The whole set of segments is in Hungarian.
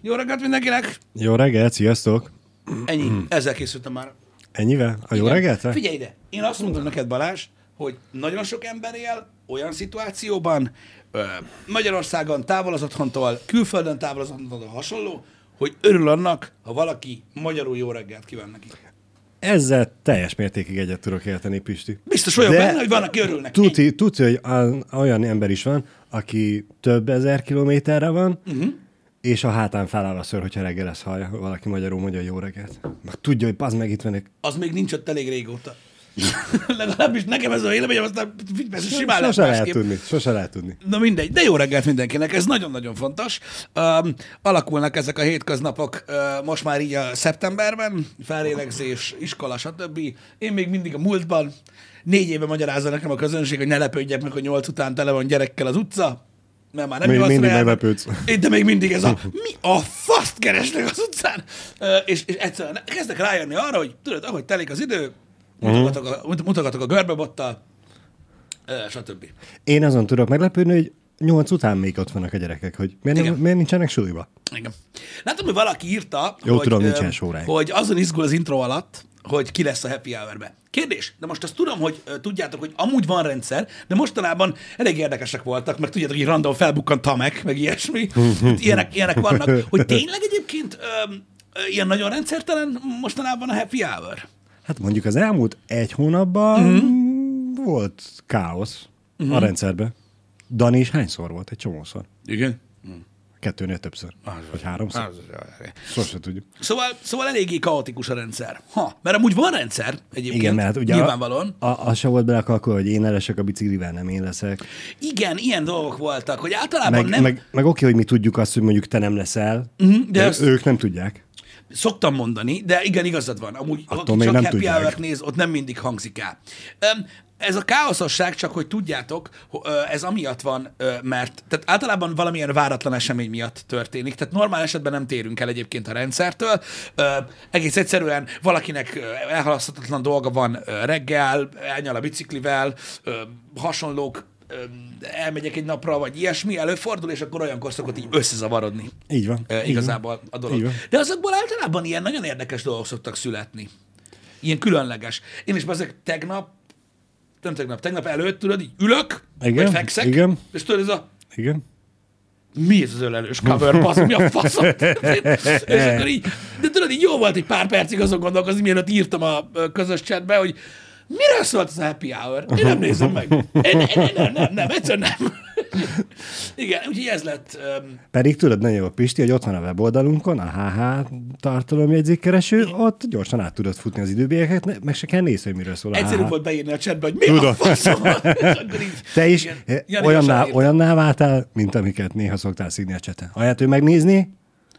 Jó reggelt mindenkinek! Jó reggelt, sziasztok! Ennyi, ezzel készültem már. Ennyivel? A jó Igen. reggelt? Figyelj ide, én azt mondom neked Balázs, hogy nagyon sok ember él olyan szituációban, ö, Magyarországon távol az otthontól, külföldön távol az otthontól hasonló, hogy örül annak, ha valaki magyarul jó reggelt kíván neki. Ezzel teljes mértékig egyet tudok érteni, Pisti. Biztos olyan De benne, hogy van, aki örül neki. Tuti, tuti, hogy olyan ember is van, aki több ezer kilométerre van, uh-huh. És a hátán feláll a ször, hogyha reggel ezt hallja, valaki magyarul mondja jó reggelt. Meg tudja, hogy az meg itt van egy... Az még nincs ott elég régóta. Legalábbis nekem ez a véleményem, aztán persze simán Sose lehet másképp. tudni, sose lehet tudni. Na mindegy, de jó reggelt mindenkinek, ez nagyon-nagyon fontos. Um, alakulnak ezek a hétköznapok uh, most már így a szeptemberben, felélegzés, iskola, stb. Én még mindig a múltban, négy éve magyarázza nekem a közönség, hogy ne lepődjek meg, hogy nyolc után tele van gyerekkel az utca, mert már nem Még mindig meglepődsz. De még mindig ez a mi a faszt keresnek az utcán? És, és egyszerűen kezdek rájönni arra, hogy tudod, ahogy telik az idő, mutogatok a, mut- mutogatok a görbebottal, stb. Én azon tudok meglepődni, hogy nyolc után még ott vannak a gyerekek, hogy miért, nem, miért nincsenek suliba? Igen. Látom, hogy valaki írta, Jó, hogy, tudom, nincsen sóráj. hogy azon izgul az intro alatt, hogy ki lesz a happy hour-be. Kérdés, de most azt tudom, hogy ö, tudjátok, hogy amúgy van rendszer, de mostanában elég érdekesek voltak, meg tudjátok, hogy random felbukkant Tamek, meg ilyesmi. Hát ilyenek, ilyenek vannak. Hogy tényleg egyébként ö, ilyen nagyon rendszertelen mostanában a happy hour? Hát mondjuk az elmúlt egy hónapban Mhm. mm-hmm. volt káosz mm-hmm. a rendszerben. Dani is hányszor volt? Egy csomószor. Igen. Kettőnél többször. Vagy háromszor. Az, Sose tudjuk. Szóval, szóval eléggé kaotikus a rendszer. Ha, mert amúgy van rendszer egyébként, Igen, mert ugye nyilvánvalóan. A, a, az se volt belekalkulva, hogy én elesek a biciklivel, nem én leszek. Igen, ilyen dolgok voltak, hogy általában Meg, nem... meg, meg oké, hogy mi tudjuk azt, hogy mondjuk te nem leszel, Mhm, de de azt- ők nem tudják. Szoktam mondani, de igen, igazad van. Amúgy, Attól aki csak nem happy hour néz, ott nem mindig hangzik el. Öm, ez a káoszosság, csak hogy tudjátok, ez amiatt van, mert tehát általában valamilyen váratlan esemény miatt történik. Tehát normál esetben nem térünk el egyébként a rendszertől. Egész egyszerűen valakinek elhalaszthatatlan dolga van reggel, elnyal a biciklivel, hasonlók, elmegyek egy napra, vagy ilyesmi, előfordul, és akkor olyankor szokott így összezavarodni. Így van. Ö, így igazából a dolog. Van. De azokból általában ilyen nagyon érdekes dolgok szoktak születni. Ilyen különleges. Én is ezek tegnap, nem tegnap, tegnap előtt, tudod, így ülök, Igen, vagy fekszek, igen. és tudod, ez a. Igen. mi ez az ölelős cover, basz, mi a faszom? és akkor így, de tudod, így jó volt egy pár percig azon gondolkozni, mielőtt írtam a közös chatbe, hogy miről szólt az happy hour? Én nem nézem meg. Én, én, én, nem, nem, nem, egyszerűen nem. Igen, úgyhogy ez lett um, Pedig tudod nagyon jó, Pisti, hogy ott van a weboldalunkon, a HH tartalomjegyzékkereső, ott gyorsan át tudod futni az időbélyeket, meg se kell nézni, hogy miről szól Egyszerű HH. volt beírni a chatbe, hogy mi Tudom. a faszom. Te is igen, eh, Jani olyanná, olyanná váltál, mint amiket néha szoktál színi a cseten. Ahelyett ő megnézni,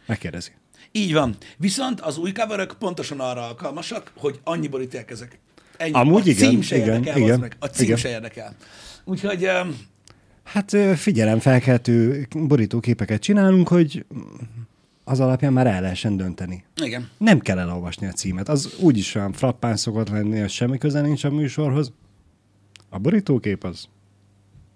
megkérdezi. Így van. Viszont az új coverök pontosan arra alkalmasak, hogy annyiból ítélkezek. Ennyi. Amúgy a igen, cím se igen, érdekel, igen, meg. A cím igen. se érdekel. Úgyhogy Hát figyelemfelkeltő borítóképeket csinálunk, hogy az alapján már el lehessen dönteni. igen. Nem kell elolvasni a címet. Az úgyis olyan frappán szokott lenni, az semmi köze nincs a műsorhoz. A borítókép az,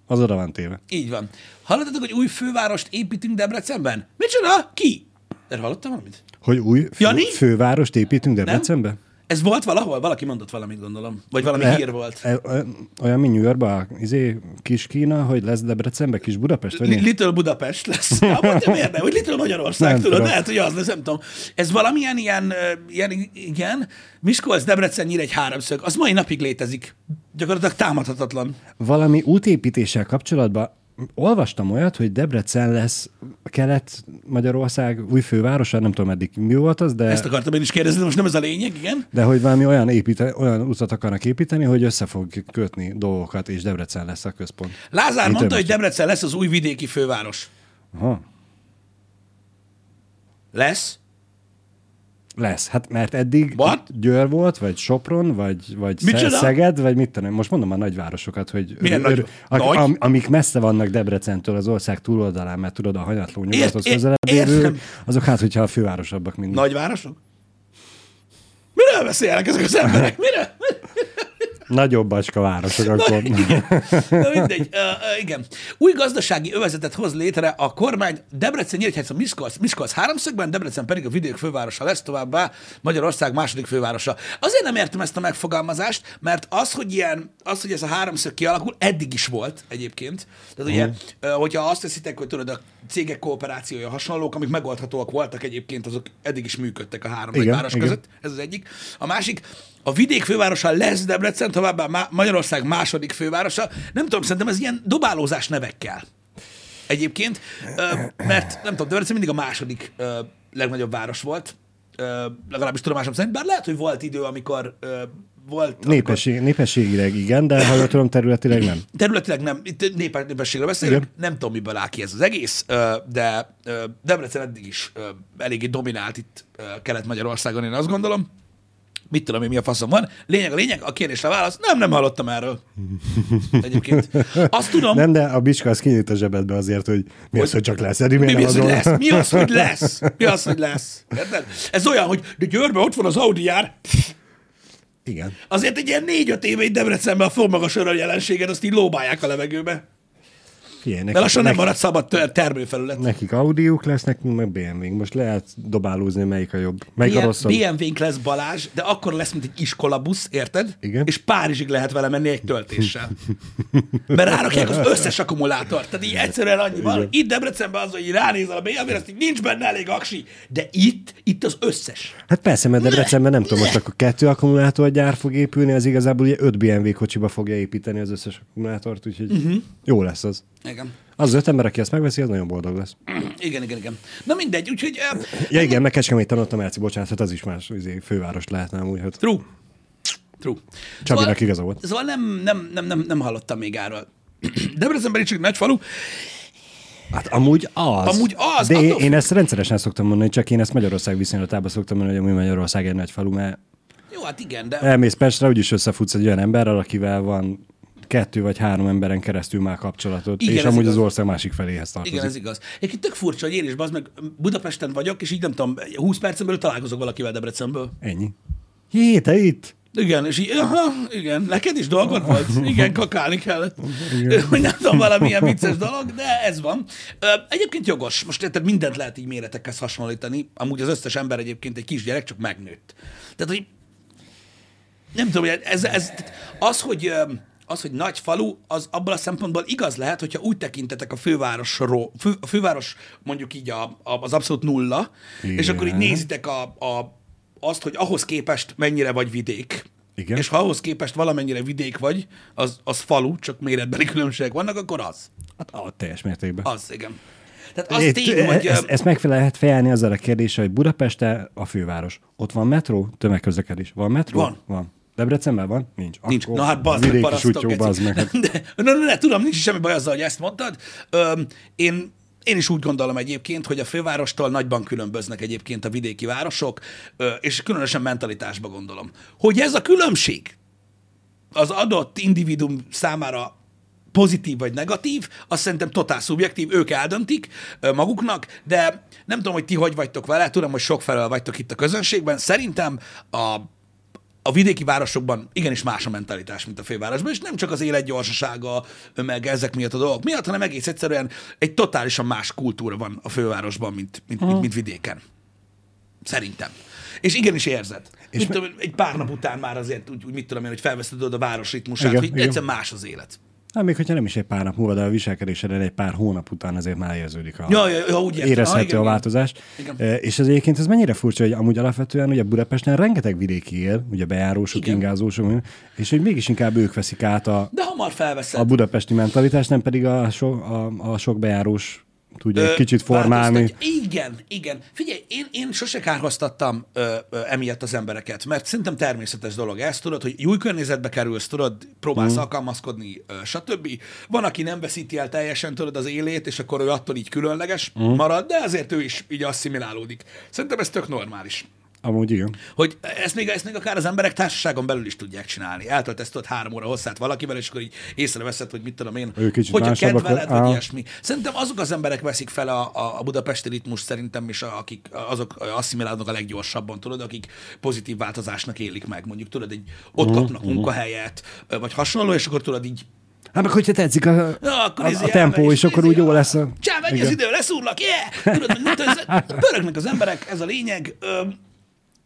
az oda van téve. Így van. Hallottatok, hogy új fővárost építünk Debrecenben? Micsoda? Ki? Erre hallottam valamit? Hogy új fő, Jani? fővárost építünk Debrecenbe? Ez volt valahol? Valaki mondott valamit, gondolom. Vagy valami Le- hír volt. e- e- Olyan, mint New Yorkban, izé, kis Kína, hogy lesz Debrecenbe, kis Budapest, vagy? Little Budapest lesz. Ja, mondja, miért ne? Hogy Little Magyarország, Nem tudod? Lehet, hogy az lesz, nem tudom. Ez valamilyen ilyen, ilyen igen, Miskolc, Debrecen, nyír egy háromszög, az mai napig létezik. Gyakorlatilag támadhatatlan. Valami útépítéssel kapcsolatban olvastam olyat, hogy Debrecen lesz Kelet-Magyarország új fővárosa, nem tudom eddig mi volt az, de, Ezt akartam én is kérdezni, de most nem ez a lényeg, igen? de hogy valami olyan, építe, olyan utat akarnak építeni, hogy össze fog kötni dolgokat, és Debrecen lesz a központ. Lázár Én mondta, többet hogy Debrecen lesz az új vidéki főváros. Aha. Lesz? Lesz. Hát mert eddig What? Győr volt, vagy Sopron, vagy, vagy Micsoda? Szeged, vagy mit tudom, most mondom a nagyvárosokat, hogy Milyen nagy- a, nagy? am, amik messze vannak Debrecentől az ország túloldalán, mert tudod, a hanyatló nyugathoz közelebb lévő, azok hát, hogyha a fővárosabbak mind. Nagyvárosok? Miről beszélnek ezek az emberek? Miről? Nagyobb bacska városok akkor. Na mindegy. Ö, igen. Új gazdasági övezetet hoz létre a kormány Debrecen, Nyíregyháza, Miskolc, Miskolc háromszögben, Debrecen pedig a vidék fővárosa lesz továbbá, Magyarország második fővárosa. Azért nem értem ezt a megfogalmazást, mert az, hogy ilyen, az, hogy ez a háromszög kialakul, eddig is volt egyébként. Tehát ugye, uh, hogyha azt teszitek, hogy tudod, a cégek kooperációja hasonlók, amik megoldhatóak voltak egyébként, azok eddig is működtek a három Igen, város igen. között. Ez az egyik. A másik, a vidék fővárosa lesz Debrecen, továbbá Magyarország második fővárosa. Nem tudom, szerintem ez ilyen dobálózás nevekkel. Egyébként, mert nem tudom, Debrecen mindig a második legnagyobb város volt, legalábbis tudomásom szerint, bár lehet, hogy volt idő, amikor volt... amikor- Népesség, népességileg igen, de ha jól tudom, területileg nem. Területileg nem, itt népe, népességről beszélünk, Igen. nem tudom, miből áll ki ez az egész, de Debrecen eddig is eléggé dominált itt Kelet-Magyarországon, én azt gondolom. Mit tudom én, mi a faszom van. Lényeg a lényeg, a kérdésre válasz, nem, nem hallottam erről. Egyébként. Azt tudom, Nem, de a bicska az kinyit a zsebedbe azért, hogy mi az, hogy csak lesz. Edi, mi, mi az, hogy lesz? Mi az, hogy lesz? Mi az, hogy lesz? Érted? Ez olyan, hogy de Győrben ott van az Audi jár, Igen. azért egy ilyen négy-öt éve itt Debrecenben a fogmagas öröm jelenséget, azt így lóbálják a levegőbe. Figyelj, Mert lassan nem nekik, marad szabad ter- termőfelület. nekik Audiuk lesz, nekünk meg BMW-nk. Most lehet dobálózni, melyik a jobb. Melyik a rosszabb. BMW-nk lesz Balázs, de akkor lesz, mint egy iskolabusz, érted? Igen. És Párizsig lehet vele menni egy töltéssel. Mert rárakják az összes akkumulátort. Tehát így egyszerűen annyi van. Itt Debrecenben az, hogy ránézel a BMW-re, azt így nincs benne elég aksi. De itt, itt az összes. Hát persze, mert Debrecenben nem tudom, most akkor kettő akkumulátorgyár fog épülni, az igazából ugye 5 BMW kocsiba fogja építeni az összes akkumulátort, úgyhogy uh-huh. jó lesz az. Igen. Az az öt ember, aki ezt megveszi, az nagyon boldog lesz. Igen, igen, igen. Na mindegy, úgyhogy... Uh, Ja igen, meg Kecskeméten ott a Merci, bocsánat, hát az is más izé, főváros lehetne amúgy. Hát. true. True. Csabinak igaza volt. Szóval nem, nem, nem, nem, nem hallottam még erről. Debrecenben is csak nagy falu. Hát amúgy az. Amúgy az, De én, attól- én ezt rendszeresen szoktam mondani, csak én ezt Magyarország viszonylatában szoktam mondani, hogy amúgy Magyarország egy nagy falu, mert Jó, hát igen, de... elmész Pestre, úgyis összefutsz egy olyan emberrel, akivel van kettő vagy három emberen keresztül már kapcsolatot, Igen, és amúgy igaz. az ország másik feléhez tartozik. Igen, ez igaz. Egyébként tök furcsa, hogy én is, meg, Budapesten vagyok, és így nem tudom, 20 percen belül találkozok valakivel Debrecenből. Ennyi. Jé, te itt? Igen, és így, aha, igen, neked is dolgod volt? Igen, kakálni kellett. Hogy nem tudom, valamilyen vicces dolog, de ez van. Egyébként jogos, most érted, mindent lehet így méretekhez hasonlítani, amúgy az összes ember egyébként egy kisgyerek, csak megnőtt. Tehát, hogy nem tudom, ez, ez, az, hogy az, hogy nagy falu, az abból a szempontból igaz lehet, hogyha úgy tekintetek a fővárosról, fő, a főváros mondjuk így a, a, az abszolút nulla, Igen. és akkor így nézitek a, a, azt, hogy ahhoz képest mennyire vagy vidék. Igen. És ha ahhoz képest valamennyire vidék vagy, az, az falu, csak méretbeli különbségek vannak, akkor az. Hát a teljes mértékben. Az, igen. Tehát az Itt, tény, hogy... ezt, ö, ezt meg lehet fejelni azzal a kérdéssel, hogy Budapeste a főváros. Ott van metró, tömegközlekedés. Van metró? Van. Van. Debrecenben van? Nincs. Nincs. Akkor Na hát bazd meg, parasztok. bazd meg. De, na, na, na, tudom, nincs semmi baj azzal, hogy ezt mondtad. Öm, én, én is úgy gondolom egyébként, hogy a fővárostól nagyban különböznek egyébként a vidéki városok, és különösen mentalitásba gondolom. Hogy ez a különbség az adott individuum számára pozitív vagy negatív, azt szerintem totál szubjektív, ők eldöntik maguknak, de nem tudom, hogy ti hogy vagytok vele, tudom, hogy sokfelől vagytok itt a közönségben. Szerintem a, a vidéki városokban igenis más a mentalitás, mint a fővárosban, és nem csak az élet gyorsasága, meg ezek miatt a dolgok miatt, hanem egész egyszerűen egy totálisan más kultúra van a fővárosban, mint, mint, mint, mint vidéken. Szerintem. És igenis érzed. És mit tudom, egy pár nap után már azért úgy, úgy mit tudom én, hogy felveszed a város ritmusát, Igen, hogy igen. egyszerűen más az élet. Hát még hogyha nem is egy pár nap múlva, de a viselkedéseden egy pár hónap után azért már érződik a, Ja, ja, ja, úgy értem. érezhető Ah, igen, a igen. változás. Igen. E, És ez egyébként ez mennyire furcsa, hogy amúgy alapvetően ugye Budapesten rengeteg vidéki él, ugye bejárósok, Igen. ingázósok, és hogy mégis inkább ők veszik át a, De hamar felveszed. a budapesti mentalitást, nem pedig a, so, a, a sok bejárós tudja egy kicsit formálni. változtatja. Igen, igen. Figyelj, én, én sose kárhoztattam ö, ö, emiatt az embereket, mert szerintem természetes dolog ez, tudod, hogy új környezetbe kerülsz, tudod, próbálsz mm. alkalmazkodni, ö, stb. Van, aki nem veszíti el teljesen, tudod, az élét, és akkor ő attól így különleges mm. marad, de azért ő is így asszimilálódik. Szerintem ez tök normális. Amúgy igen. Hogy ezt még, ezt még akár az emberek társaságon belül is tudják csinálni. Eltöltesz tudod három óra hosszát valakivel, és akkor így észreveszed, hogy mit tudom én, Ő kicsit hogyha kedveled, vagy- Aha. ilyesmi. Szerintem azok az emberek veszik fel a, a, budapesti ritmus szerintem, és a, akik azok asszimilálnak a leggyorsabban, tudod, akik pozitív változásnak élik meg. Mondjuk tudod, egy, ott Mhm, kapnak munkahelyet, vagy hasonló, és akkor tudod így Hát meg hogyha tetszik a, Ja, akkor a, a tempó, elmegy, és akkor úgy jó lesz a... Csá, megy az idő, leszúrlak, yeah! Tudod, pörögnek az emberek, ez a lényeg. Ö,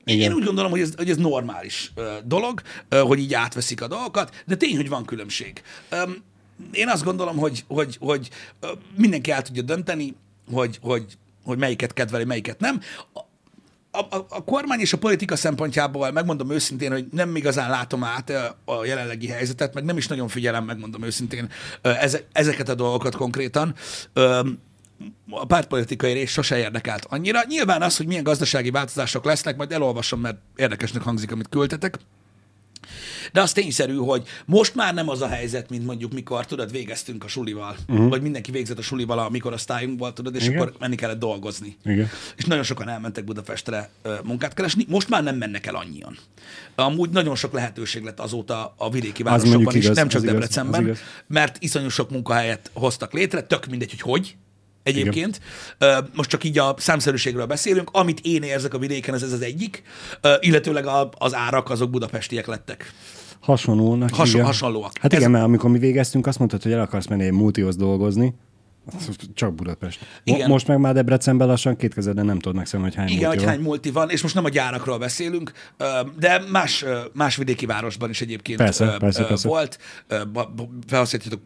én, én Igen. úgy gondolom, hogy ez, hogy ez normális dolog, hogy így átveszik a dolgokat, de tény, hogy van különbség. Én azt gondolom, hogy, hogy, hogy mindenki el tudja dönteni, hogy, hogy, hogy melyiket kedveli, melyiket nem. A, a, a, kormány és a politika szempontjából megmondom őszintén, hogy nem igazán látom át a jelenlegi helyzetet, meg nem is nagyon figyelem, megmondom őszintén, ezeket a dolgokat konkrétan. A pártpolitikai rész sose érdekelt annyira. Nyilván az, hogy milyen gazdasági változások lesznek, majd elolvasom, mert érdekesnek hangzik, amit küldtetek. De az tényszerű, hogy most már nem az a helyzet, mint mondjuk mikor, tudod, végeztünk a sulival, uh-huh. vagy mindenki végzett a sulival a mikor osztályunkból, tudod, és Igen. Akkor menni kellett dolgozni. Igen. És nagyon sokan elmentek Budapestre munkát keresni, most már nem mennek el annyian. Amúgy nagyon sok lehetőség lett azóta a vidéki városokban is, igaz, nem csak igaz, Debrecenben, az igaz. mert iszonyú sok munkahelyet hoztak létre, tök mindegy, hogy hogy, egyébként. Ö, Most csak így a számszerűségről beszélünk. Amit én érzek a vidéken, ez, ez az egyik, illetőleg a, az árak azok budapestiek lettek. Hasonlónak. Haso- igen. hasonlóak. Hát Ez- igen, mert amikor mi végeztünk, azt mondtad, hogy el akarsz menni egy multihoz dolgozni, csak Budapest. Igen. Most meg már Debrecenben lassan két kezeden nem tudod megszámolni, hogy hány Igen, multi hogy van. hány multi van, és most nem a gyárakról beszélünk, de más, más vidéki városban is egyébként Persze, persze, persze. volt.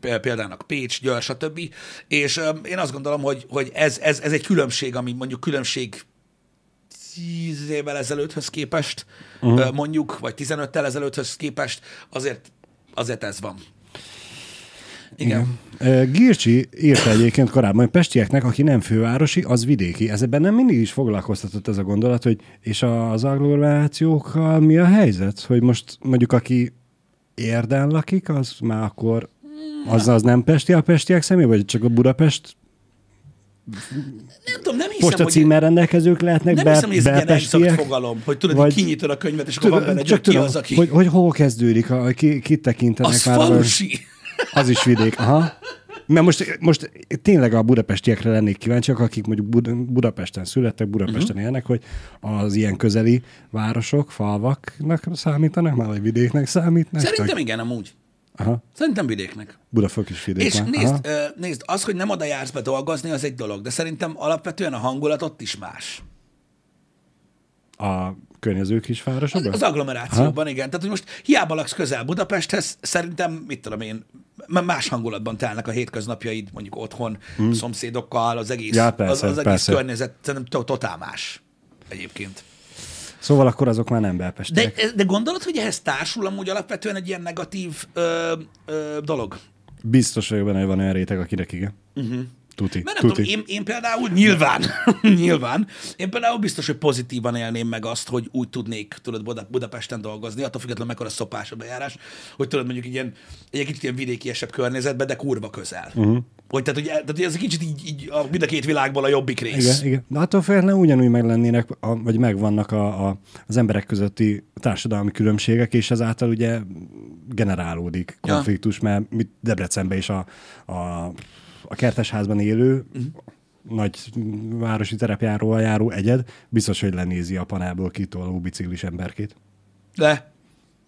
Pé- példának Pécs, Győr, stb. És én azt gondolom, hogy, hogy ez, ez, ez egy különbség, ami mondjuk különbség 10 évvel ezelőtthöz képest, uh-huh. mondjuk, vagy 15-tel ezelőtthöz képest, azért, azért ez van. Igen. Igen. Gircsi írta egyébként korábban, hogy pestieknek, aki nem fővárosi, az vidéki. Ez ebben nem mindig is foglalkoztatott ez a gondolat, hogy és az agglomerációkkal mi a helyzet? Hogy most mondjuk aki érden lakik, az már akkor az, az nem pesti a pestiek személy, vagy csak a Budapest Nem tudom, nem hiszem, posta hogy, címmel rendelkezők lehetnek nem be, hiszem, hogy ez ilyen exakt fogalom, hogy tudod, Vagy- hogy kinyitod a könyvet, és akkor van benne, Csak hogy ki tudom, az, aki... hogy, hogy hol kezdődik, a, ki, kit tekintenek az már. vagy- falusi. Az is vidék, aha. Mert most, most tényleg a budapestiekre lennék kíváncsiak, akik mondjuk Bud- Budapesten születtek, Budapesten uh-huh. élnek, hogy az ilyen közeli városok, falvaknak számítanak, már vagy vidéknek számítnak. Szerintem igen, amúgy. Aha. Szerintem vidéknek. Budafok is vidék És már. nézd, ö, nézd, az, hogy nem oda jársz be dolgozni, az egy dolog, de szerintem alapvetően a hangulat ott is más. A környező kisvárosokban? Az agglomerációban, igen. Tehát, hogy most hiába laksz közel Budapesthez, szerintem, mit tudom én, más hangulatban telnek a hétköznapjaid, mondjuk otthon, hmm. szomszédokkal, az egész, Ja, persze, az, az egész persze. környezet szerintem to- totál más egyébként. Szóval akkor azok már nem belpestiek. De, de gondolod, hogy ehhez társul amúgy alapvetően egy ilyen negatív ö, ö, dolog? Biztos vagyok benne, hogy van olyan réteg, akinek igen. Uh-huh. Tuti. Mert nem tuti. tudom, én, én például nyilván, nyilván, én például biztos, hogy pozitívan élném meg azt, hogy úgy tudnék, tudod, Buda- Budapesten dolgozni, attól függetlenül mekkora szopás a bejárás, hogy tudod mondjuk egy ilyen, egy kicsit ilyen vidékiesebb környezetben, de kurva közel. Uh-huh. Hogy tehát, hogy, tehát, ez egy kicsit így, így a, mind a két világból a jobbik rész. Igen, igen. De attól félne ugyanúgy meg lennének, a, vagy megvannak a, a, az emberek közötti társadalmi különbségek, és ezáltal ugye generálódik Ja. konfliktus, mert mit Debrecenben is a, a, a kertesházban élő, Mhm. nagy városi terepjáróval járó egyed, biztos, hogy lenézi a panából kitoló biciklis emberkét. De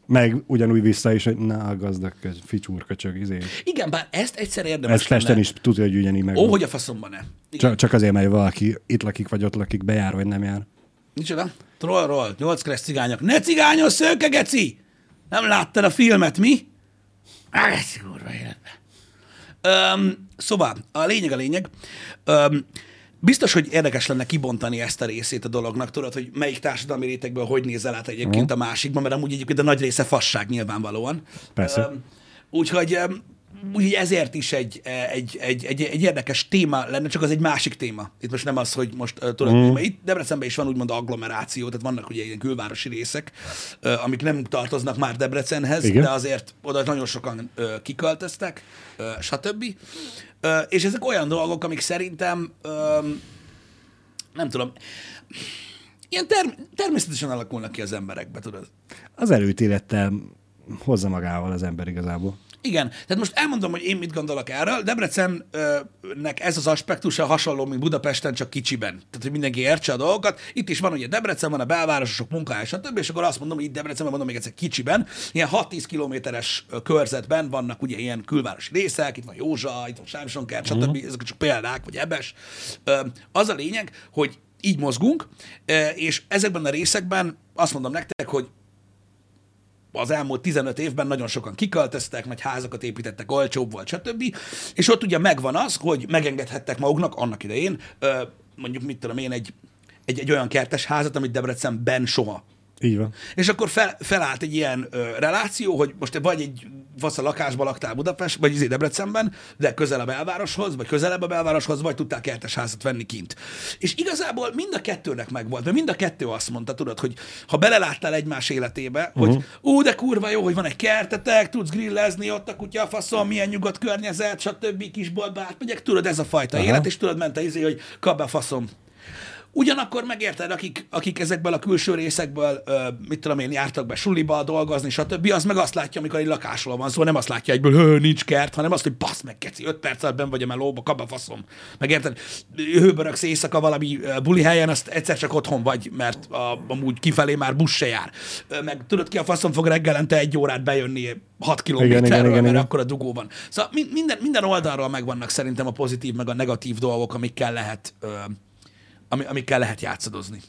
Meg ugyanúgy vissza is, hogy na, a gazdag köz- ficsúr köcsög, izé. igen, bár ezt egyszer érdemes Ez Pesten lenne. is tudja, hogy ugyanígy meg. Ó, hogy a faszomban ne. Igen. csak, csak azért, mert valaki itt lakik, vagy ott lakik, bejár, vagy nem jár. Micsoda? Trollról, nyolc kereszt cigányok. Ne cigányos, szőke, geci! Nem láttad a filmet, mi? Egész kurva életbe. Öm, szóval, a lényeg a lényeg. Öm, biztos, hogy érdekes lenne kibontani ezt a részét a dolognak, tudod, hogy melyik társadalmi rétegből hogy nézel át egyébként a másikban, mert amúgy egyébként a nagy része fasság nyilvánvalóan. Persze. Öm, úgyhogy Úgyhogy ezért is egy, egy, egy, egy, egy érdekes téma lenne, csak az egy másik téma. Itt most nem az, hogy most uh, tudod, mm. itt Debrecenben is van úgymond agglomeráció, tehát vannak ugye ilyen külvárosi részek, uh, amik nem tartoznak már Debrecenhez, Igen. de azért oda nagyon sokan uh, kiköltöztek, uh, stb. Uh, és ezek olyan dolgok, amik szerintem um, nem tudom, ilyen term- természetesen alakulnak ki az emberekbe, tudod. Az előítélettel hozza magával az ember igazából. Igen, tehát most elmondom, hogy én mit gondolok erről. Debrecennek ez az aspektusa hasonló, mint Budapesten, csak kicsiben. Tehát, hogy mindenki értse a dolgokat. Itt is van ugye Debrecen, van a belváros, sok munkahely, stb. És akkor azt mondom, hogy itt Debrecenben, mondom még egyszer kicsiben, ilyen 6-10 kilométeres körzetben vannak ugye ilyen külvárosi részek, itt van Józsa, itt van Sámsonkert, stb. Ezek csak példák, vagy Ebes. Az a lényeg, hogy így mozgunk, és ezekben a részekben azt mondom nektek, hogy az elmúlt 15 évben nagyon sokan kiköltöztek, nagy házakat építettek, olcsóbb volt, stb. És ott ugye megvan az, hogy megengedhettek maguknak annak idején, mondjuk mit tudom én, egy, egy, egy olyan kertes házat, amit Debrecenben soha Így van. és akkor fel, felállt egy ilyen ö, reláció, hogy most te vagy egy vasz a lakásban laktál Budapest, vagy izé Debrecenben, de közel a belvároshoz, vagy közelebb a belvároshoz, vagy tudtál kertes házat venni kint. És igazából mind a kettőnek megvolt, mert mind a kettő azt mondta, tudod, hogy ha beleláttál egymás életébe, uh-huh. hogy ú, de kurva jó, hogy van egy kertetek, tudsz grillezni, ott a kutya, a faszom, milyen nyugodt környezet, stb. kisboltba átmegyek, tudod, ez a fajta Aha. élet, és tudod, ment a izé, hogy kap be faszom, Ugyanakkor megérted, akik, akik ezekből a külső részekből, ö, mit tudom én, jártak be suliba dolgozni, stb., az meg azt látja, amikor egy lakásról van szó, nem azt látja egyből, hő, nincs kert, hanem azt, hogy basz meg, keci, öt perc alatt benn vagy a melóba, kap a faszom. Megérted? Hőböröksz éjszaka valami buli helyen, azt egyszer csak otthon vagy, mert a, amúgy kifelé már busz se jár. Meg tudod ki a faszom fog reggelente egy órát bejönni 6 kilométerről, mert igen. akkor a dugó van. Szóval mi- minden, minden oldalról megvannak szerintem a pozitív, meg a negatív dolgok, amikkel lehet ö, ami, amikkel lehet játszadozni.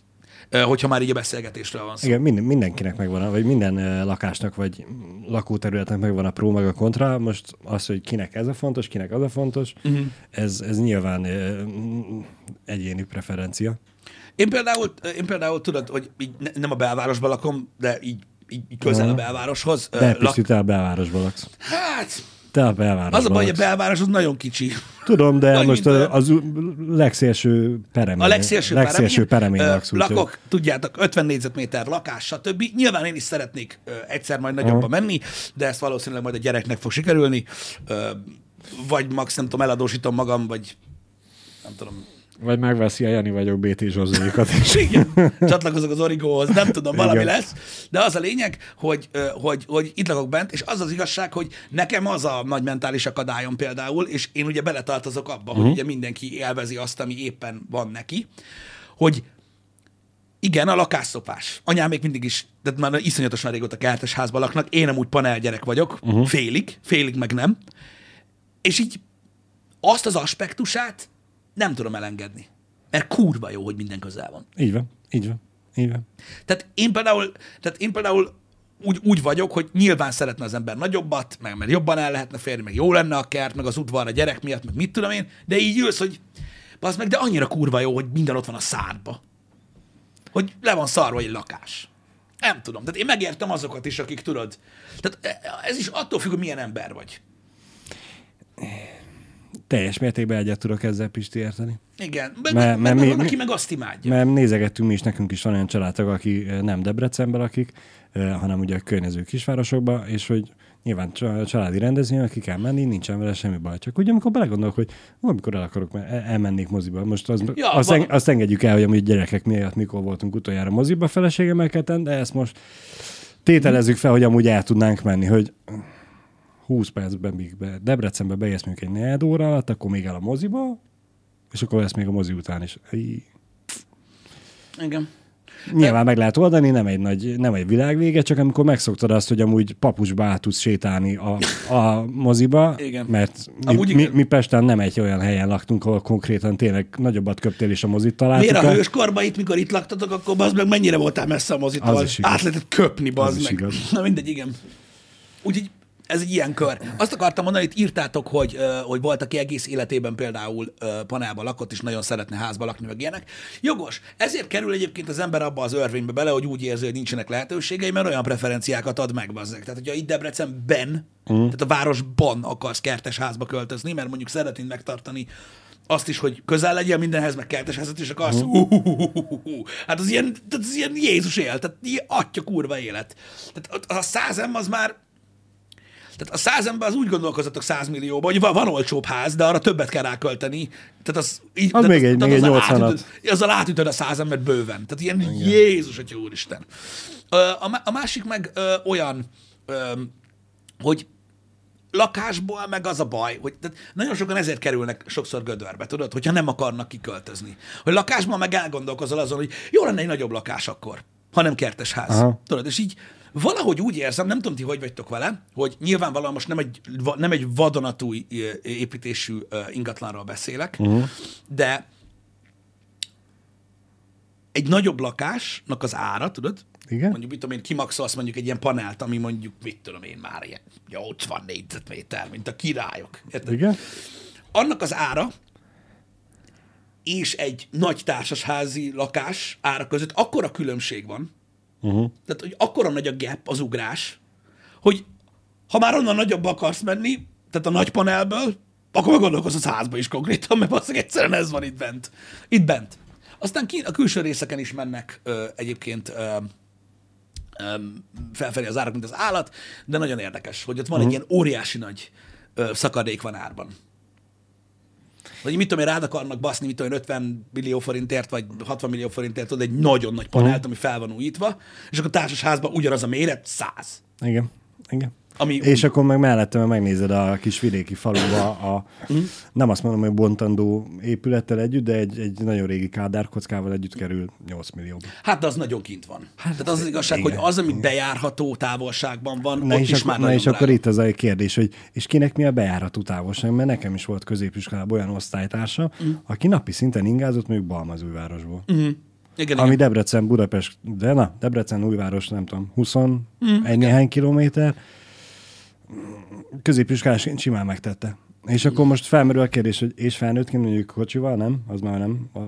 Hogyha már így a beszélgetésről van szó. Igen, minden, mindenkinek megvan, vagy minden lakásnak, vagy lakóterületnek megvan a pró, meg a kontra. Most az, hogy kinek ez a fontos, kinek az a fontos, uh-huh. ez, ez nyilván mm, egyéni preferencia. Én például, én például tudod, hogy így ne, nem a belvárosban lakom, de így, így, így közel a belvároshoz. De lak, a belvárosban laksz. hát, Te a belvárosban az a baj, hogy a belváros az nagyon kicsi. Tudom, de Nagy, most mint a- az legszélső peremén. A legszélső, legszélső peremén ö, laksz. lakok, tudjátok, 50 négyzetméter lakás, stb. Nyilván én is szeretnék ö, egyszer majd nagyobba menni, de ezt valószínűleg majd a gyereknek fog sikerülni. Ö, vagy max, nem tudom, eladósítom magam, vagy nem tudom, Vagy megveszi a Jani vagyok BT Zsozóikat is. Igen, csatlakozok az origóhoz, nem tudom, valami Igen. lesz. De az a lényeg, hogy, hogy, hogy itt lakok bent, és az az igazság, hogy nekem az a nagy mentális akadályom például, és én ugye beletartozok abba, Mhm. hogy ugye mindenki élvezi azt, ami éppen van neki, hogy igen, a lakásszopás. Anyám még mindig is, de már iszonyatosan régóta kertes házban laknak, én nem úgy panel gyerek vagyok, uh-huh. félig, félig meg nem. És így azt az aspektusát nem tudom elengedni. Mert kurva jó, hogy minden közel van. Így van, így van, így van. Tehát én például, tehát én például úgy, úgy vagyok, hogy nyilván szeretne az ember nagyobbat, meg mert jobban el lehetne férni, meg jó lenne a kert, meg az udvar a gyerek miatt, meg mit tudom én, de így ülsz, hogy az meg, de annyira kurva jó, hogy minden ott van a szádba. Hogy le van szarva egy lakás. Nem tudom. Tehát én megértem azokat is, akik tudod. Tehát ez is attól függ, hogy milyen ember vagy. Teljes mértékben egyet tudok ezzel Pisti érteni. Igen. Mert- mert meg mi- van, aki meg azt imádja. Mert nézegettünk mi is, nekünk is van olyan családtag, aki nem Debrecenben lakik, hanem ugye a környező kisvárosokban, és hogy nyilván csa- családi rendezvényen, aki kell menni, nincsen vele semmi baj. Csak ugye amikor belegondolok, hogy amikor el akarok, el- elmennék moziba, most az, Ja, azt, van- en, azt engedjük el, hogy amúgy gyerekek miatt mikor voltunk utoljára moziba feleségemmel ketten, de ezt most tételezzük fel, hogy amúgy el tudnánk menni, hogy 20 percben, míg be, Debrecenbe beérsz mondjuk egy negyed óra alatt, akkor még el a moziba, és akkor lesz még a mozi után is. Í- Igen. Nyilván meg lehet oldani, nem egy, nagy, nem egy világvége, csak amikor megszoktad azt, hogy amúgy papusba át tudsz sétálni a, a moziba, Igen. mert mi, Amúgy mi, mi Pesten nem egy olyan helyen laktunk, ahol konkrétan tényleg nagyobbat köptél és a mozit találtuk. Miért a hőskorban itt, mikor itt laktatok, akkor bazd meg mennyire voltál messze a mozitól? Az. Át lehetett köpni, bazd Az meg. igaz. Na mindegy, igen. Úgyhogy ez egy ilyen kör. Azt akartam mondani, hogy írtátok, hogy, hogy volt, aki egész életében például ö, panelban lakott, és nagyon szeretne házba lakni, meg ilyenek. Jogos. Ezért kerül egyébként az ember abba az örvénybe bele, hogy úgy érzi, hogy nincsenek lehetőségei, mert olyan preferenciákat ad meg, bazzeg. Tehát, hogyha itt Debrecenben, uh. tehát a városban akarsz kertes házba költözni, mert mondjuk szeretnéd megtartani azt is, hogy közel legyen mindenhez, meg kertesházat is akarsz. Uh. Hát az ilyen, az ilyen Jézus él, tehát ilyen atya kurva élet. Tehát az a százem az már tehát a százemben az úgy gondolkozatok százmillióban, hogy van, van olcsóbb ház, de arra többet kell rákölteni. Tehát az, így, Az tehát, még egy- tehát még egy azzal 80-at. átütöd- Azzal átütöd a százembert bőven. Tehát ilyen Igen. Jézus, atya úristen. A, a másik meg ö, olyan, ö, hogy lakásból meg az a baj, hogy tehát nagyon sokan ezért kerülnek sokszor gödörbe, tudod, hogyha nem akarnak kiköltözni. Hogy lakásban meg elgondolkozol azon, hogy jó lenne egy nagyobb lakás akkor, ha nem kertes ház. Aha. Tudod, és így valahogy úgy érzem, nem tudom ti, hogy vagytok vele, hogy nyilvánvalóan most nem egy, nem egy vadonatúj építésű ingatlanról beszélek, uh-huh. de egy nagyobb lakásnak az ára, tudod? Igen? Mondjuk, mit tudom én, kimaxolsz mondjuk egy ilyen panelt, ami mondjuk, mit tudom én már, ilyen 80 négyzetméter, mint a királyok. Érted? Igen? Annak az ára és egy nagy társasházi lakás ára között akkora különbség van, Uh-huh. tehát, hogy akkora nagy a gap, az ugrás, hogy ha már onnan nagyobb akarsz menni, tehát a nagy panelből, akkor meg gondolkozz az házba is konkrétan, mert valószínűleg egyszerűen ez van itt bent. Itt bent. Aztán ki, a külső részeken is mennek ö, egyébként ö, ö, felfelé az árak, mint az állat, de nagyon érdekes, hogy ott van egy ilyen óriási nagy ö, szakadék van árban. Vagy mit tudom én, rád akarnak baszni, mit tudom én, 50 millió forintért, vagy 60 millió forintért, tudod, egy nagyon nagy panelt, ami fel van újítva, és akkor társas házban ugyanaz a méret, 100. Igen. Igen. Ami És akkor meg mellette meg megnézed a kis vidéki faluba a, Mhm. nem azt mondom, hogy bontandó épülettel együtt, de egy, egy nagyon régi kádárkockával együtt kerül 8 millió. Hát de az nagyon kint van. Hát, Tehát az az igazság, igen, hogy az, ami bejárható távolságban van, Na ott is akkor, már na és akkor itt az a kérdés, hogy és kinek mi a bejáratú távolság, mert nekem is volt középiskolában olyan osztálytársa, mm. aki napi szinten ingázott mondjuk Balmazújvárosból. Mm. Igen, Ami igen. Debrecen, Budapest, de na, Debrecen, Újváros, nem tudom, 20 mm, egy néhány kilométer, középiskolásként simán megtette. És akkor most felmerül a kérdés, hogy és felnőttként mondjuk kocsival, nem? Az már nem. A...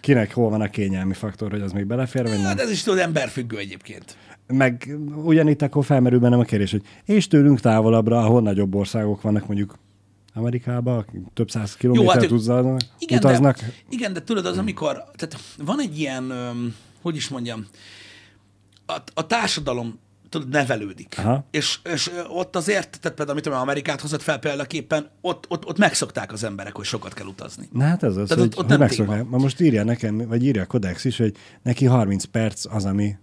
Kinek hol van a kényelmi faktor, hogy az még belefér, vagy nem? Hát ez is tudod, emberfüggő egyébként. Meg ugyanitt akkor felmerül bennem a kérdés, hogy és tőlünk távolabbra, ahol nagyobb országok vannak, mondjuk Amerikában, több száz kilométert ők- utaznak, Igen, utaznak. de, igen, de tudod, az amikor, tehát van egy ilyen, hogy is mondjam, a, a társadalom tudod, nevelődik. Aha. És, és ott azért, tehát például, amit Amerikát hozott fel példaképpen, ott, ott, ott megszokták az emberek, hogy sokat kell utazni. Na hát ez az, Tehát hogy, ott- ott hogy. Ma most írja nekem, vagy írja a Codex is, hogy neki 30 perc az, ami...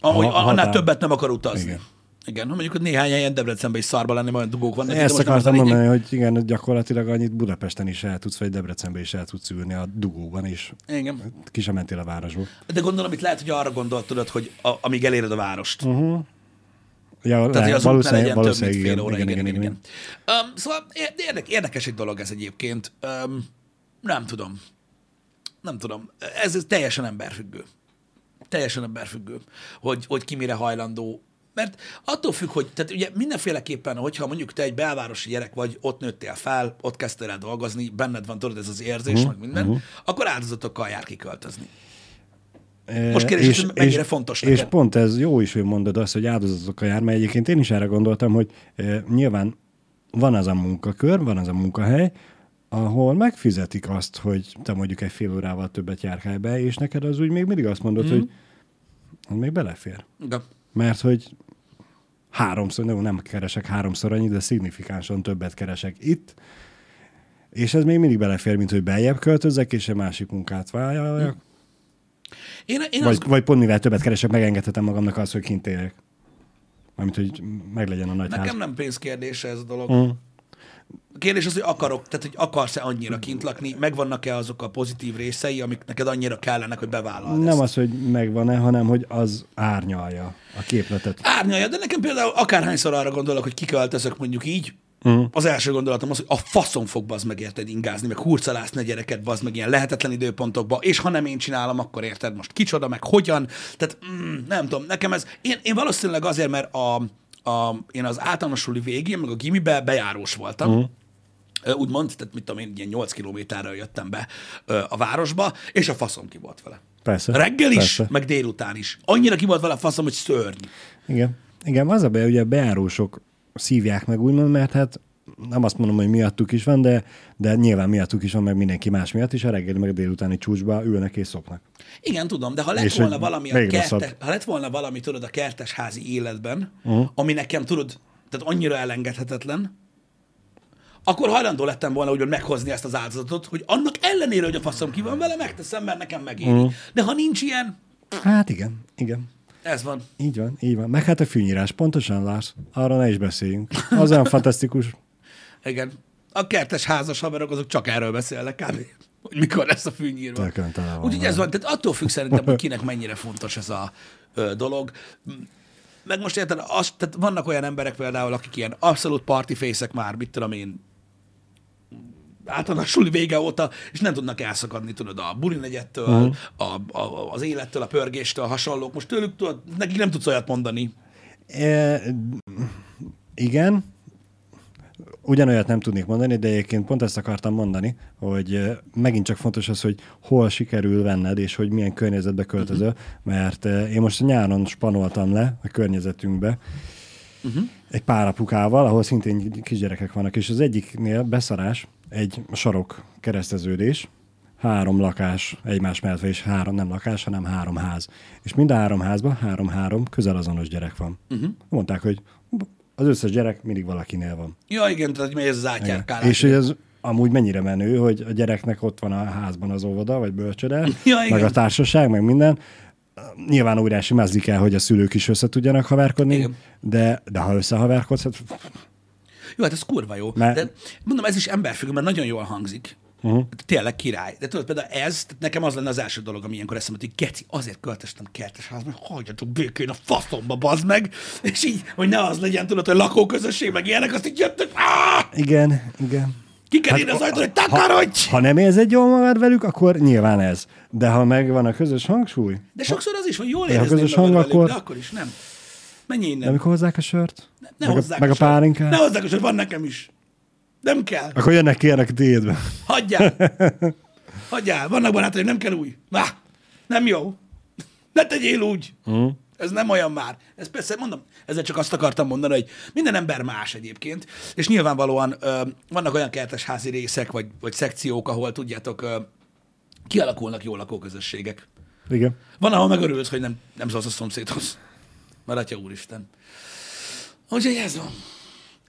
Ahogy, A- annál többet nem akar utazni. Igen. Igen. Ha mondjuk hogy néhány helyen Debrecenben is szarba lenni, olyan dugók vannak. Ezt akartam mondani, hogy igen, gyakorlatilag annyit Budapesten is el tudsz, vagy Debrecenben is el tudsz ülni a dugóban, és Igen. ki sem mentél a városból. De gondolom, itt lehet, hogy arra gondolt, tudod, hogy a, amíg eléred a várost. Uh-huh. Ja, Tehát, hogy az valószínűleg, legyen több, mint valószínűleg fél óra. Igen, igen, igen. igen. Um, szóval érdek, érdekes egy dolog ez egyébként. Um, nem tudom. Nem tudom. Ez, ez teljesen emberfüggő. Teljesen emberfüggő, hogy, hogy ki mire hajlandó. Mert attól függ, hogy tehát ugye mindenféleképpen, hogyha mondjuk te egy belvárosi gyerek vagy, ott nőttél fel, ott kezdtél el dolgozni, benned van, tudod, ez az érzés, uh-huh, meg minden, uh-huh. akkor áldozatokkal jár kiköltözni. Most kérdés, hogy mennyire fontos És neked? pont ez jó is, hogy mondod azt, hogy áldozatokkal jár, mert egyébként én is erre gondoltam, hogy e, nyilván van az a munkakör, van az a munkahely, ahol megfizetik azt, hogy te mondjuk egy fél órával többet járkálj be, és neked az úgy még mindig azt mondod, mm. hogy az még belefér. Igen. Mert hogy háromszor, nem, nem keresek háromszor annyit, de szignifikánsan többet keresek itt, és ez még mindig belefér, mint hogy beljebb költözzek, és egy másik munkát vállaljak. Én, én Vagy, azt vagy pont mivel többet keresek, megengedhetem magamnak azt, hogy kint élek. Mármint, hogy meglegyen a nagy ház. Nekem nem pénzkérdése ez a dolog. Mm. A kérdés az, hogy akarok, tehát hogy akarsz-e annyira kint lakni, megvannak-e azok a pozitív részei, amik neked annyira kellenek, hogy bevállald Nem ezt. az, hogy megvan-e, hanem hogy az árnyalja a képletet. Árnyalja, de nekem például akárhányszor arra gondolok, hogy kiköltözök mondjuk így. Uh-huh. az első gondolatom az, hogy a faszom fog bazd meg érted ingázni, meg hurcolászni a gyereket bazd meg ilyen lehetetlen időpontokba, és ha nem én csinálom, akkor érted most kicsoda, meg hogyan, tehát mm, nem tudom, nekem ez, én, én valószínűleg azért, mert a, a, én az általános suli végén, meg a gimibe bejárós voltam, uh-huh. úgymond, tehát mit tudom én, ilyen 8 kilométerre jöttem be a városba, és a faszom ki volt vele. Persze. Reggel is, Persze. meg délután is. Annyira ki volt vele a faszom, hogy szörny. Igen. Igen, az a baj, ugye a bejárósok szívják meg úgymond, mert hát nem azt mondom, hogy miattuk is van, de, de nyilván miattuk is van, meg mindenki más miatt is, a reggeli meg a délutáni csúcsba ülnek és szopnak. Igen, tudom, de ha lett És volna valami a kertes, ha lett volna valami, tudod, a kertesházi életben, uh-huh. ami nekem, tudod, tehát annyira elengedhetetlen, akkor hajlandó lettem volna úgymond meghozni ezt az áldozatot, hogy annak ellenére, hogy a faszom ki van vele, megteszem, mert nekem megéri. Uh-huh. De ha nincs ilyen, Hát igen, igen. Ez van. Így van, így van. Meg hát a fűnyírás, pontosan Lars. Arra ne is beszéljünk. Az olyan fantasztikus. Igen. A kertes házas haverok azok csak erről beszélnek kb. Hogy mikor lesz a fűnyírva. Úgyhogy ez van, tehát attól függ szerintem, hogy kinek mennyire fontos ez a ö, dolog. Meg most érted, az, tehát vannak olyan emberek például, akik ilyen abszolút partyfészek már, mit tudom én, általános suli vége óta, és nem tudnak elszakadni, tudod, a buli negyettől, uh-huh. a, a, az élettől, a pörgéstől, a hasonlók. Most tőlük, tudod, nekik nem tudsz olyat mondani. E, igen, ugyanolyat nem tudnék mondani, de egyébként pont ezt akartam mondani, hogy eh, megint csak fontos az, hogy hol sikerül venned, és hogy milyen környezetbe költözöl, uh-huh. mert eh, én most nyáron spanoltam le a környezetünkbe uh-huh. egy pár apukával, ahol szintén kisgyerekek vannak, és az egyiknél beszarás, egy sarok kereszteződés, három lakás egymás mellett, és három, nem lakás, hanem három ház. És mind a három házban három-három közel azonos gyerek van. Uh-huh. Mondták, hogy az összes gyerek mindig valakinél van. Ja, igen, tehát hogy ez az átjárkálás. És hogy ez amúgy mennyire menő, hogy a gyereknek ott van a házban az óvoda, vagy bölcsöde, Ja, meg a társaság, meg minden. Nyilván óriási mezdi kell, hogy a szülők is össze tudjanak haverkodni, Igen. de, de ha összehaverkodsz, hát Jó, hát ez kurva jó. Mert- De mondom, ez is emberfüggő, mert nagyon jól hangzik. Uh-huh. Tényleg király. De tudod, például ez, tehát nekem az lenne az első dolog, ami ilyenkor eszembe, hogy geci, azért költöztem kertes házba, hogy hagyjatok békén a faszomba, bazd meg, és így, hogy ne az legyen, tudod, hogy lakóközösség, meg ilyenek, azt így jöttök, áh! igen, igen. ki kell írni az ajtón, hogy takarodj! Ha nem érzed jól magad velük, akkor nyilván ez. De ha megvan a közös hangsúly, De sokszor az is, hogy jól ha érezném közös hang, velük, akkor- de akkor is nem. Menj de innen. amikor hozzák a sört, Ne meg, a, hozzák meg a sört. pálinkát, Ne hozzák a sört, van nekem is. Nem kell. akkor jönnek ki a tiédbe. Hagyjál! Hagyjál! Vannak barátaim, nem kell új. Na, nem jó. Ne tegyél úgy. Mm. Ez nem olyan már. Ez persze, mondom, ezzel csak azt akartam mondani, hogy minden ember más egyébként, és nyilvánvalóan ö, vannak olyan kertesházi részek, vagy, vagy szekciók, ahol tudjátok, ö, kialakulnak jó lakóközösségek. Igen. Van, ahol megörülsz, hogy nem, nem szólsz a szomszédhoz. Mert atya úristen. Úgyhogy ez van.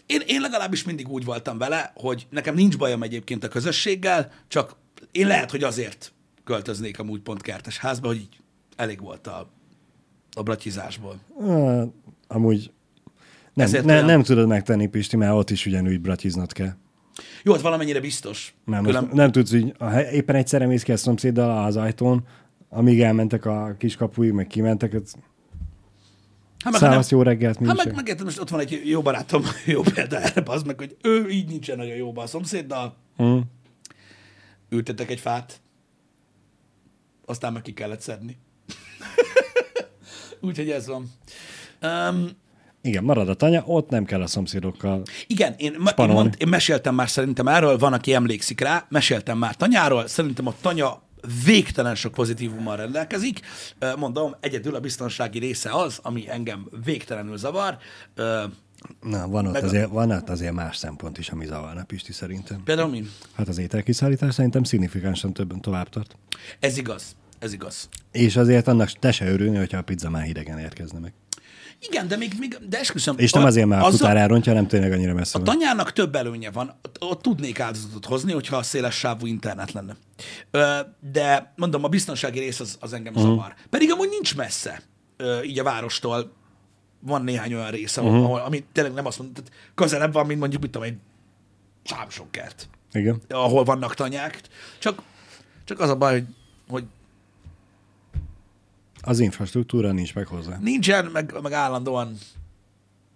Én, én legalábbis mindig úgy voltam vele, hogy nekem nincs bajom egyébként a közösséggel, csak én lehet, hogy azért költöznék amúgy pont kertes házba, hogy így elég volt a, a bratyizásból. Ah, amúgy nem, Ezért ne, olyan- nem tudod megtenni, Pisti, mert ott is ugyanúgy bratiznod kell. Jó, hát valamennyire biztos. Nem, Külön- nem tudsz, hogy éppen egyszerre mész ki a szomszéddal az ajtón, amíg elmentek a kiskapuig, meg kimentek, hát Hát meg, ha nem, szávasz jó reggelt, mi hát meg, meg most ott van egy jó barátom, jó példa erre, az meg, hogy ő így nincsen nagyon jóban a szomszéddal, Mm. ültetek egy fát, aztán meg ki kellett szedni. Úgyhogy ez van. Um, Igen, marad a tanya, ott nem kell a szomszédokkal. igen, én, én, mond, én meséltem már szerintem erről, van, aki emlékszik rá, meséltem már tanyáról, szerintem a tanya végtelen sok pozitívummal rendelkezik. Mondom, egyedül a biztonsági része az, ami engem végtelenül zavar. Na, van ott, Meg azért, van ott azért más szempont is, ami zavarna, Pisti, szerintem. Például mi? Hát az ételkiszállítás szerintem szignifikánsan többen tovább tart. Ez igaz. Ez igaz. És azért annak te se örülni, hogyha a pizza már hidegen érkezne meg. Igen, de még, még de esküszöm. És nem a- azért már azzal- futár elrontja, hanem tényleg annyira messze A van. tanyának több előnye van, ott, tudnék áldozatot hozni, hogyha a széles sávú internet lenne. Ö, de mondom, a biztonsági rész az, az engem uh-huh. zavar. Pedig amúgy nincs messze, ö, így a várostól van néhány olyan rész, ahol, uh-huh. ahol ami tényleg nem azt mondom, tehát közelebb van, mint mondjuk, mit tudom, egy sámsokkert, Igen. ahol vannak tanyák. Csak, csak az a baj, hogy, hogy Az infrastruktúra nincs meg hozzá. nincsen, meg, meg állandóan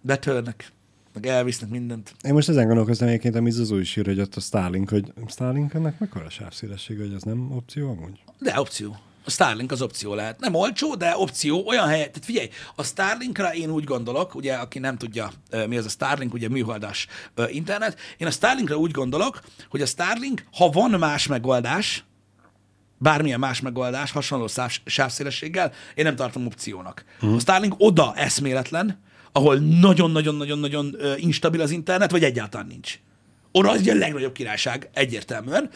betörnek, meg elvisznek mindent. Én most ezen gondolkoztam egyébként, amit az új sír, hogy ott a Starlink, hogy Starlink ennek mekkora a sávszélesség, hogy ez nem opció amúgy? De opció. A Starlink az opció lehet. Nem olcsó, de opció. Olyan hely, tehát figyelj, a Starlinkra én úgy gondolok, ugye, aki nem tudja, mi az a Starlink, ugye műholdas ö, internet, én a Starlinkra úgy gondolok, hogy a Starlink, ha van más megoldás, bármilyen más megoldás, hasonló száv, sávszélességgel, én nem tartom opciónak. Uh-huh. A Starlink oda eszméletlen, ahol nagyon-nagyon-nagyon-nagyon instabil az internet, vagy egyáltalán nincs. Oda az ugye a legnagyobb királyság, egyértelműen.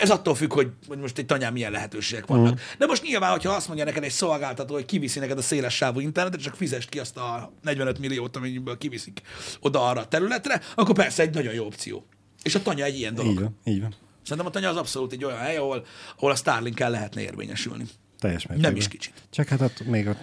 Ez attól függ, hogy, hogy most egy tanyán milyen lehetőségek vannak. Uh-huh. De most nyilván, hogyha azt mondja neked egy szolgáltató, hogy kiviszi neked a széles sávú internetet, csak fizest ki azt a 45 milliót, amennyiből kiviszik oda arra a területre, akkor persze egy nagyon jó opció. És a tanya egy ilyen dolog. Így van, így van. Szerintem a tanya az abszolút egy olyan hely, ahol, ahol a Starlink-el lehetne érvényesülni. Teljes mértékben. Nem is kicsit. Csak hát ott még ott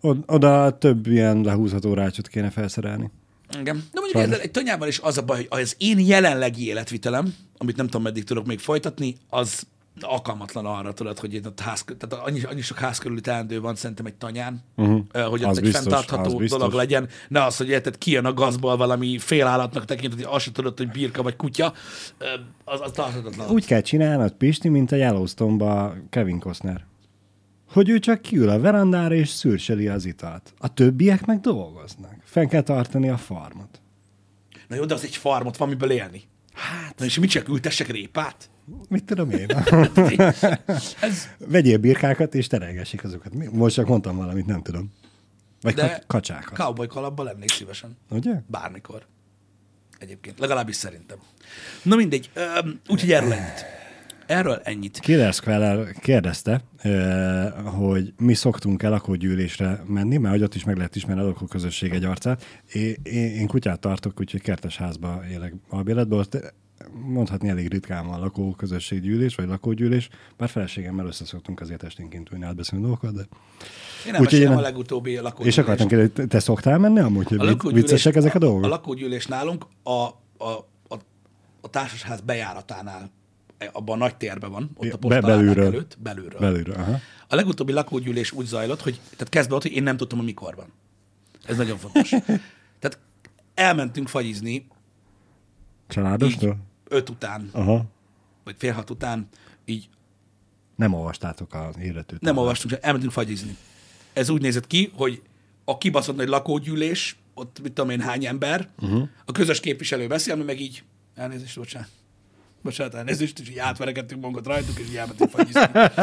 Od- oda több ilyen lehúzható rácsot kéne felszerelni. Igen. De mondjuk ezzel egy tanyával is az a baj, hogy az én jelenlegi életvitelem, amit nem tudom, meddig tudok még folytatni, az alkalmatlan arra, tudod, hogy itt a ház, tehát annyi, annyi sok ház körüli teendő van szerintem egy tanyán, uh-huh. hogy ott Az egy biztos, fenntartható az dolog legyen. Ne az, hogy érted, kijön a gazból valami félállatnak tekintett, hogy azt se tudod, hogy birka vagy kutya, az, az tarthatatlan. Úgy kell csinálnod, Pisti, mint a Yellowstone-ba Kevin Costner. Hogy ő csak kiül a verandára és szürcseli az italt. A többiek meg dolgoznak. Fenn kell tartani a farmot. Na jó, de az egy farmot van, miből élni. Hát. Na és mit csak ültessek répát? Mit tudom én? Ez, Vegyél birkákat és terelgessék azokat. Most csak mondtam valamit, nem tudom. Vagy de ka- kacsákat. cowboy kalapban lennék szívesen. Ugye? Bármikor. Egyébként. Legalábbis szerintem. Na mindegy. Úgyhogy erről ennyit. Erről ennyit. Squall kérdezte, hogy mi szoktunk el lakógyűlésre menni, mert hogy ott is meg lehet ismerni a lakóközösség egy arcát. Én, én, kutyát tartok, úgyhogy kertes házba élek albéletben, ott mondhatni elég ritkán van lakóközösséggyűlés, vagy lakógyűlés, bár feleségemmel össze szoktunk azért esténként ülni átbeszélni dolgokat, de... Én nem Úgyhogy én- a legutóbbi lakógyűlés. És akartam kérdezni, te- szoktál menni amúgy, hogy A viccesek ezek a dolgok? A lakógyűlés nálunk a, a, a, a társasház bejáratánál, abban a nagy térben van, ott a Be- postaládák belülről. előtt, belülről. Belülről, aha. A legutóbbi lakógyűlés úgy zajlott, hogy tehát kezdve ott, hogy én nem tudtam, hogy mikor van. Ez nagyon fontos. tehát elmentünk fagyizni így Családostól? öt után, Aha. vagy fél hat után, így Nem olvastátok a életőt. nem olvastunk, csak elmentünk fagyizni. Ez úgy nézett ki, hogy a kibaszott nagy lakógyűlés, ott mit tudom én hány ember, uh-huh. a közös képviselő beszél, mi meg így, elnézést, bocsánat, bocsánat, elnézést, és így átverekedtünk magunkat rajtuk, és így elmentünk fagyizni.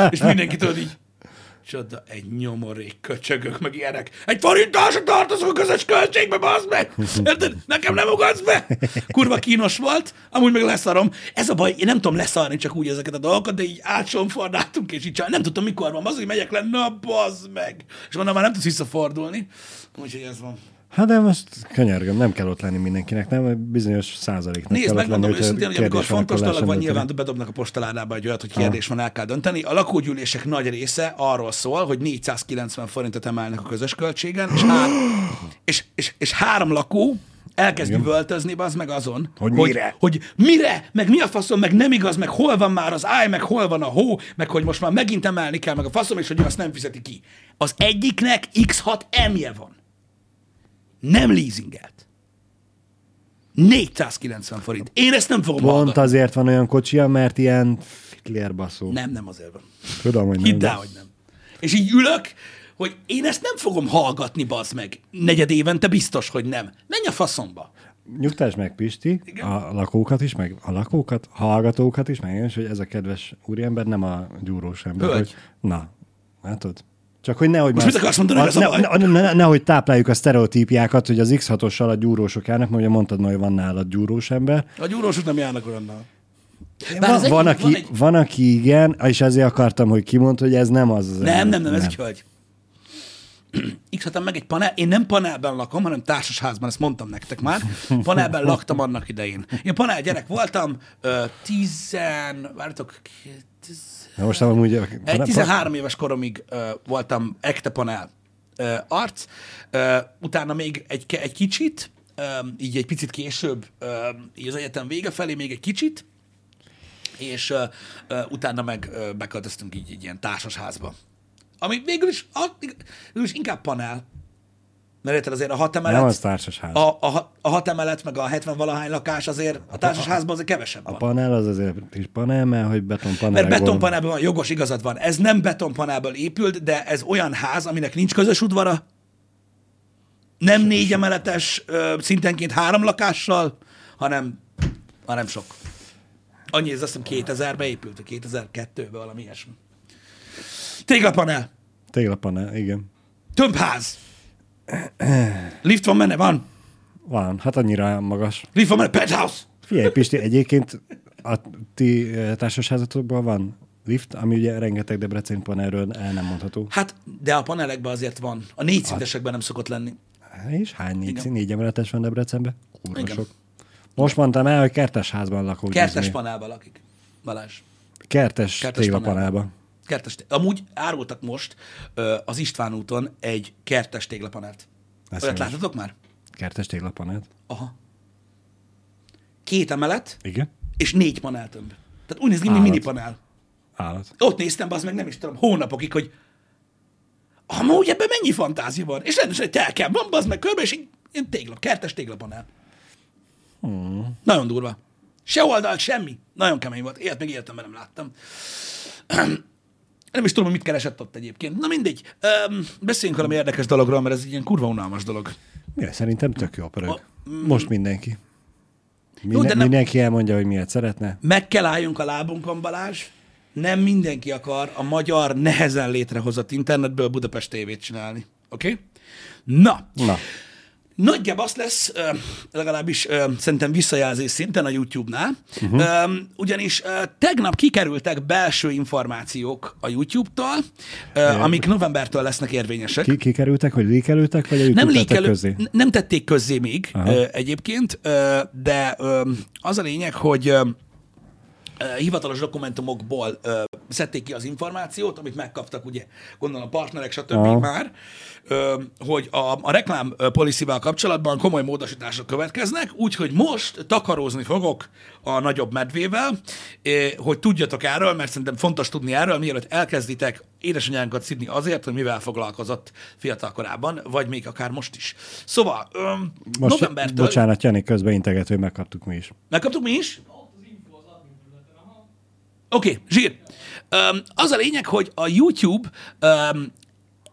és mindenki tudod így, csoda, egy nyomorék, köcsögök, meg ilyenek. Egy forintásra tartozok a közös költségbe, bazd meg! Érted? Nekem nem ugatsz be! Kurva kínos volt, amúgy meg leszarom. Ez a baj, én nem tudom leszarni csak úgy ezeket a dolgokat, de így átsomfordáltunk, és így nem tudtam mikor van, az, hogy megyek le, na bazd meg! És mondom, már nem tudsz visszafordulni. Úgyhogy ez van. Hát de most könyörgöm, nem kell ott lenni mindenkinek, nem? Bizonyos százaléknak Nézd, kell lenni, megmondom hogyha őszintén, hogy amikor fontos dolog van, nyilván bedobnak a postaládába egy olyat, hogy kérdés van, el kell dönteni. A lakógyűlések nagy része arról szól, hogy 490 forintot emelnek a közös költségen, és, hár, és, és, és három lakó elkezd üvöltözni, az meg azon, Hogy hogy, mire? hogy mire, meg mi a faszom, meg nem igaz, meg hol van már az áj, meg hol van a hó, meg hogy most már megint emelni kell, meg a faszom, és hogy azt nem fizeti ki. Az egyiknek X6 M-je van. Nem leasingelt. 490 forint. Én ezt nem fogom Pont hallgatni. azért van olyan kocsia, mert ilyen fitlérbaszó. Nem, nem azért van. Tudom, hogy nem. Hidd de- el, hogy nem. És így ülök, hogy én ezt nem fogom hallgatni, bazd meg. Negyed évente biztos, hogy nem. Menj a faszomba. Nyugtass meg, Pisti, Igen. a lakókat is, meg a lakókat, hallgatókat is, meg én is, hogy ez a kedves úriember nem a gyúrós ember. Hölgy. Hogy, na, látod? Csak hogy nehogy Most már- mit akarsz mondani, a ne, ne, ne, ne, nehogy tápláljuk a sztereotípiákat, hogy az X6-ossal a gyúrósok járnak, mert ugye mondtad, hogy van nálad gyúrós ember. A gyúrósok nem járnak olyannal. Van, van, aki, van egy... van, aki igen, és ezért akartam, hogy kimondta, hogy ez nem az. az Nem, ember. nem, nem, ez egy hölgy. x meg egy panel, én nem panelben lakom, hanem társasházban, ezt mondtam nektek már. Panelben laktam annak idején. Én panel gyerek voltam, ö, tizen, várjatok, tiz- Na most amúgy... egy 13 éves koromig ö, voltam ekte panel ö, arc, ö, utána még egy, egy kicsit, ö, így egy picit később, ö, így az egyetem vége felé még egy kicsit, és ö, ö, utána meg ö, beköltöztünk így egy ilyen társasházba. Ami végül is, végül is inkább panel, mert érted azért a hat emelet, Nem az társasház. a, a, a hat emelet, meg a 70 valahány lakás azért a társasházban azért kevesebb A van. panel az azért is panel, mert hogy betonpanel. Mert betonpanelben van, jogos igazad van. Ez nem betonpanelből épült, de ez olyan ház, aminek nincs közös udvara, nem négy emeletes, szintenként három lakással, hanem, hanem sok. Annyi, ez azt hiszem 2000-ben épült, vagy 2002-ben, valami ilyesmi. Téglapanel, Téglapanel, igen. több ház. Lift van benne, van. Van, hát annyira magas. Lift van benne, penthouse. Figyelj, Pisti, egyébként a ti eh, társasházatokban van lift, ami ugye rengeteg Debrecen panelről el nem mondható. Hát, de a panelekben azért van. A négy szintesekben nem szokott lenni. És hány négy, Igen. négy emeletes van Debrecenben? Kurva sok. Most mondtam el, hogy kertes házban lakok. Kertes Disney. panelben lakik. Balázs. Kertes, Kertes téglapanelban. Kertes, amúgy árultak most ö, az István úton egy kertes téglapanelt. Ezt Olyat láttatok már? Kertes téglapanelt. Aha. Két emelet, Igen. és négy paneltömb. Tehát úgy néz ki, mint mini panel. Állat. Ott néztem, az meg nem is tudom, hónapokig, hogy amúgy ebben mennyi fantázia van. És rendesen egy telkem van, az meg körbe, és így ilyen tégla, kertes téglapanel. Hmm. Nagyon durva. Se oldalt, semmi. Nagyon kemény volt. Ilyet még életemben nem láttam. Nem is tudom, hogy mit keresett ott egyébként. Na mindegy. Öm, beszéljünk valami érdekes dologról, mert ez egy ilyen kurva unalmas dolog. Ja, szerintem tök jó pörög. A- Most mindenki. Minden, de nem- Mindenki elmondja, hogy miért szeretne. Meg kell álljunk a lábunkon, Balázs. Nem mindenki akar a magyar nehezen létrehozott internetből Budapest tévét csinálni. Oké? Okay? Na, Na, Nagyjából azt lesz, legalábbis szerintem visszajelzés szinten a YouTube-nál, uh-huh. ugyanis tegnap kikerültek belső információk a YouTube-tól, amik novembertől lesznek érvényesek. ki, kikerültek, vagy lékelültek, vagy a YouTube Nem, lékelő, közé? n- nem tették közzé még Aha. egyébként, de az a lényeg, hogy hivatalos dokumentumokból ö, szedték ki az információt, amit megkaptak, ugye, gondolom a partnerek, stb. Aha. már, ö, hogy a, a reklám policy-vel kapcsolatban komoly módosítások következnek, úgyhogy most takarózni fogok a nagyobb medvével, ö, hogy tudjatok erről, mert szerintem fontos tudni erről, mielőtt elkezditek édesanyánkat szidni azért, hogy mivel foglalkozott fiatal korában, vagy még akár most is. Szóval, ö, Most, novembertől... bocsánat, Jani, közben integető, megkaptuk mi is. Megkaptuk mi is? Oké, okay, zsír. Um, az a lényeg, hogy a YouTube um,